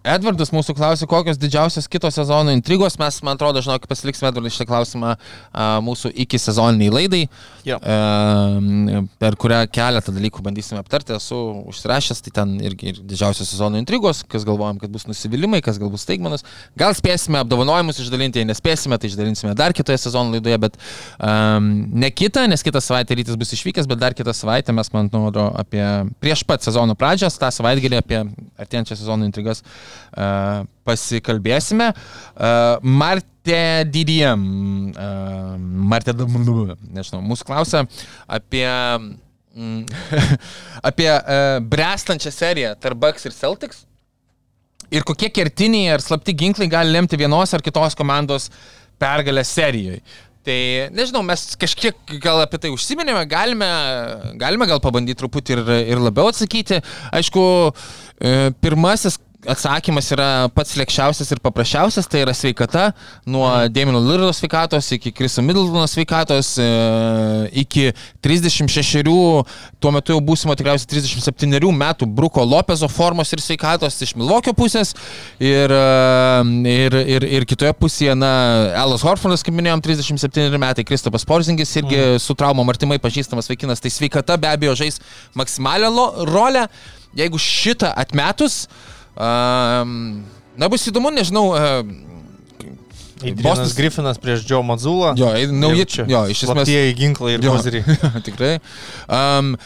Edvardas mūsų klausė, kokios didžiausios kito sezono intrigos. Mes, man atrodo, žinok, pasiliksime Edvardai šitą klausimą a, mūsų iki sezoniniai laidai, e, per kurią keletą dalykų bandysime aptarti. Esu užsirašęs, tai ten irgi ir didžiausios sezono intrigos, kas galvojam, kad bus nusivylimai, kas galbūt staigmenas. Gal spėsime apdovanojimus išdalinti, jei nespėsime, tai išdalinsime dar kitoje sezono laidoje, bet um, ne kitą, nes kitą savaitę rytis bus išvykęs, bet dar kitą savaitę mes, man atrodo, apie prieš pat sezono pradžią, tą savaitgalį apie artėjančią sezono intrigas uh, pasikalbėsime. Uh, Martė Didiem, uh, Martė Damlu, nežinau, mūsų klausia apie mm, *laughs* apie brestančią seriją tarp Bucks ir Celtics. Ir kokie kertiniai ar slapti ginklai gali lemti vienos ar kitos komandos pergalę serijoje. Tai nežinau, mes kažkiek gal apie tai užsiminėme, galime, galime gal pabandyti truputį ir, ir labiau atsakyti. Aišku, e, pirmasis atsakymas yra pats lėkščiausias ir paprasčiausias, tai yra sveikata, nuo Dėmino Lirdo sveikatos iki Kriso Middletono sveikatos, e, iki 36, tuo metu jau būsimo tikriausiai 37 metų Bruko Lopezo formos ir sveikatos iš Milvokio pusės ir, e, ir, ir, ir kitoje pusėje, na, Elas Horfordas, kaip minėjom, 37 metai, Kristopas Porzingis irgi mm. su traumom artimai pažįstamas vaikinas, tai sveikata be abejo žais maksimalią rolę. Jeigu šitą atmetus, um, na bus įdomu, nežinau, Bostonas- Griffinas prieš Joe Mazulą. Jo, nauji čia. Jo, iš esmės. Slaptieji ginklai ir Jo, koziriai. tikrai. Um,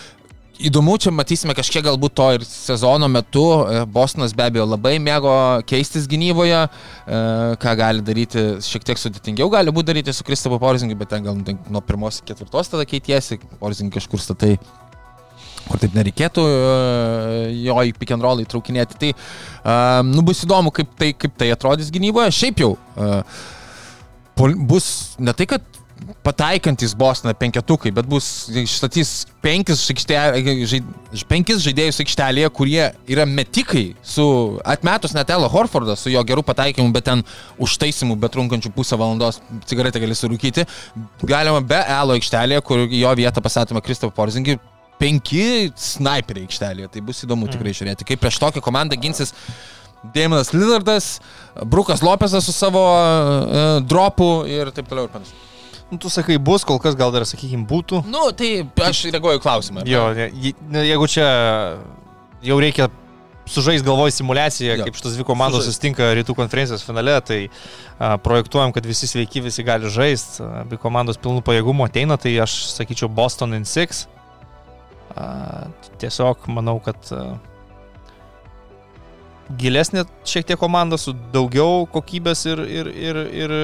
Įdomu, čia matysime kažkiek galbūt to ir sezono metu. Bostonas be abejo labai mėgo keistis gynyboje, ką gali daryti, šiek tiek sudėtingiau gali būti daryti su Kristofu Porzingiu, bet ten gal nuo pirmos iki ketvirtos tada keitiesi, Porzingį kažkur statai kur taip nereikėtų e, jo į pick and roll įtraukinėti. Tai um, nu, bus įdomu, kaip tai, kaip tai atrodys gynyboje. Šiaip jau pol- bus ne tai, kad pataikantis Bostoną penketukai, bet bus išstatys penkis, aikštė, žaid, penkis žaidėjus aikštelėje, kurie yra metikai su atmetus net Elo Horfordą, su jo geru pataikymu, bet ten užtaisimu, bet trunkančių pusę valandos cigaretę gali surūkyti. Galima be Elo aikštelėje, kur jo vietą pastatoma Kristofą Porzingį, penki snaiperiai aikštelėje. Tai bus įdomu tikrai žiūrėti, kaip prieš tokią komandą ginsis Daminas Lillardas, Brukas Lopesas su savo uh, dropu ir taip toliau ir panašiai. Nu, tu sakai, bus, kol kas gal dar, sakykime, būtų. Nu, tai aš reaguoju klausimą. Jo, ne, jeigu čia jau reikia sužais galvoj simulaciją, Jo. kaip šitos dvi komandos Sužaist. susitinka rytų konferencijos finale, tai a, projektuojam, kad visi sveiki, visi gali žaisti, abi komandos pilnų pajėgumų ateina, tai aš sakyčiau Boston in 6. Tiesiog manau, kad gilesnė šiek tiek komanda su daugiau kokybės ir, ir, ir, ir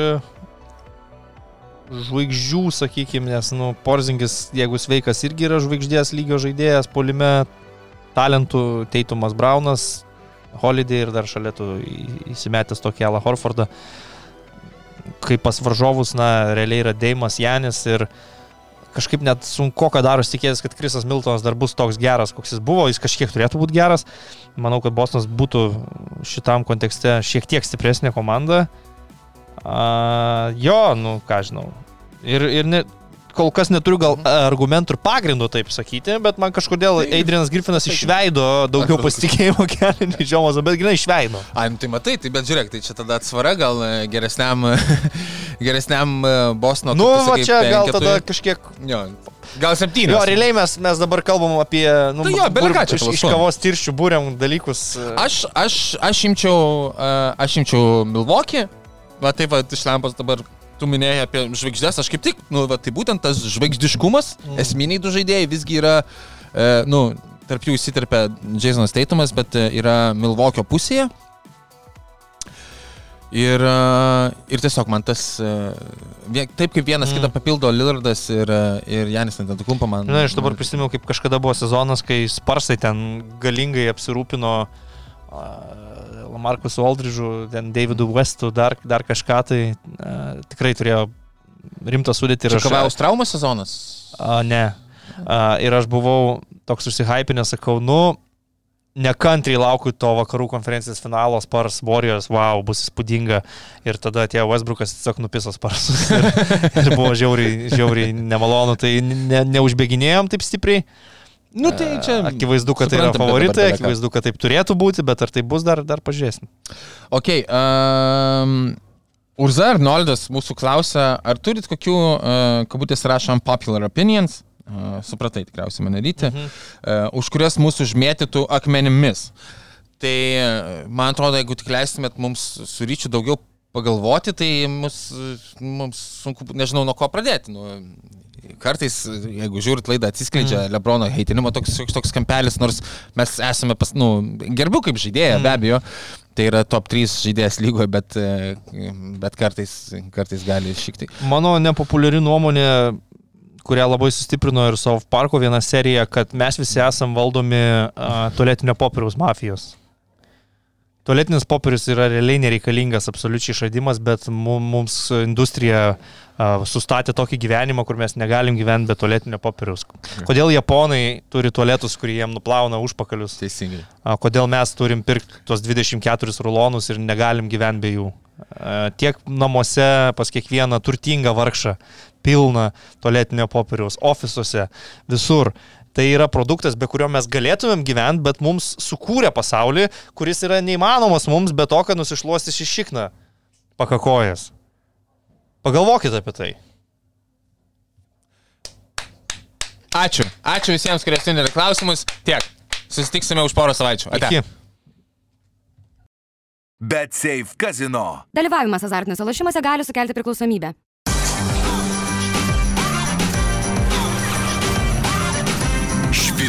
žvaigždžių, sakykime, nes, nu, Porzingis, jeigu sveikas, irgi yra žvaigždės lygio žaidėjas, polime talentų Teitumas Braunas, Holiday ir dar šalia tu įsimetęs tokį Alą Horfordą. Kaip pas varžovus, na, realiai yra Deimas Janis ir kažkaip net sunku, ką daro tikėtis, kad Krisas Miltonas dar bus toks geras, koks jis buvo, jis kažkiek turėtų būti geras. Manau, kad Bostonas būtų šitam kontekste šiek tiek stipresnė komanda. A, jo, nu, ką žinau. Ir, ir ne, kol kas neturiu gal argumentų ir pagrindų taip sakyti, bet man kažkodėl Adrianas Griffinas išveido daugiau pasitikėjimo kelianį Džiomazą, bet grinai išveido. Ai, nu tai matai, tai bet žiūrėk, tai čia tada atsvara gal e, geresniam, *laughs* geresniam e, Bostono. Nu, va čia gal tada kažkiek Jo, gal septynios. Jo, realiai mes, mes dabar kalbam apie... Nu, Tai jo, bele ką čia iš, iš kavos tirščių būriam dalykus. Aš, aš, aš imčiau, aš imčiau Milvokį, va taip, va, iš lempos dabar tu minėjai apie žvaigždės, aš kaip tik, nu, va, tai būtent tas žvaigždiškumas, mm. esminiai du žaidėjai visgi yra, uh, nu, tarp jų įsiterpia Jasonas Teitumas, bet uh, yra Milvokio pusėje. Ir, uh, ir tiesiog man tas, vie- taip kaip vienas mm. kitą papildo Lillardas ir, ir Janis Nantatukumpa man. Na, aš dabar prisimenu, kaip kažkada buvo sezonas, kai Sparsai ten galingai apsirūpino uh, Lamarkus Aldridžu, ten Davidu Westu, dar, dar kažką, tai uh, tikrai turėjo rimtą sudėtį ir Ir Kavajaus traumos sezonas. A, ne. A, ir aš buvau toks užsihypinęs, sakau, nu, nekantriai laukiu to vakarų konferencijos finalo Spars Warriors, wow, bus įspūdinga. Ir tada atėjo Westbrookas tiesiog nupiso Sparsus. *laughs* Ir, ir buvo žiauriai, žiauriai nemalonu, tai ne, neužbėginėjom taip stipriai. Nu tai čia. Akivaizdu, kad tai yra suprantam, favoritai, akivaizdu, kad taip turėtų būti, bet ar tai bus dar, dar pažiūrėsim. Ok. Um, Urza Arnoldas mūsų klausia, ar turit kokių, uh, kabutės rašom, popular opinions, uh, supratai tikriausiai mane ryti, mhm. uh, už kurias mūsų užmėtytų akmenimis. Tai man atrodo, jeigu tik leistumėt mums su ryčiu daugiau pagalvoti, tai mus, mums sunku, nežinau nuo ko pradėti. Nu, kartais, jeigu žiūrit laidą, atsiskleidžia mm. Lebrono heitinimo toks, toks, toks kampelis, nors mes esame, pas, nu, gerbiu kaip žaidėja, mm. be abejo, tai yra top 3 žaidėjas lygoje, bet, bet kartais, kartais gali šiek tiek. Mano nepopuliari nuomonė, kurią labai sustiprino ir South Parko viena serija, kad mes visi esam valdomi uh, tualetinio popieriaus mafijos. Tualetinis popierius yra realiai nereikalingas absoliučiai išradimas, bet mu- mums industrija sustatė tokį gyvenimą, kur mes negalim gyventi be tualetinio popieriaus. Kodėl japonai turi tualetus, kurie jiem nuplauna užpakalius? Teisingai. Kodėl mes turim pirkti tos 24 rulonus ir negalim gyventi be jų? Tiek namuose pas kiekvieną turtingą vargšą pilna tualetinio popieriaus, ofisuose, visur. Tai yra produktas, be kurio mes galėtumėm gyventi, bet mums sukūrė pasaulį, kuris yra neįmanomas mums be to, kad nusišluosti šį šikną pakakojas. Pagalvokite apie tai. Ačiū. Ačiū visiems, kurie siunė klausimus. Tiek. Susitiksime už porą savaičių. Ate. Iki. Bet Safe Casino. Dalyvavimas azartiniuose lošimuose gali sukelti priklausomybę.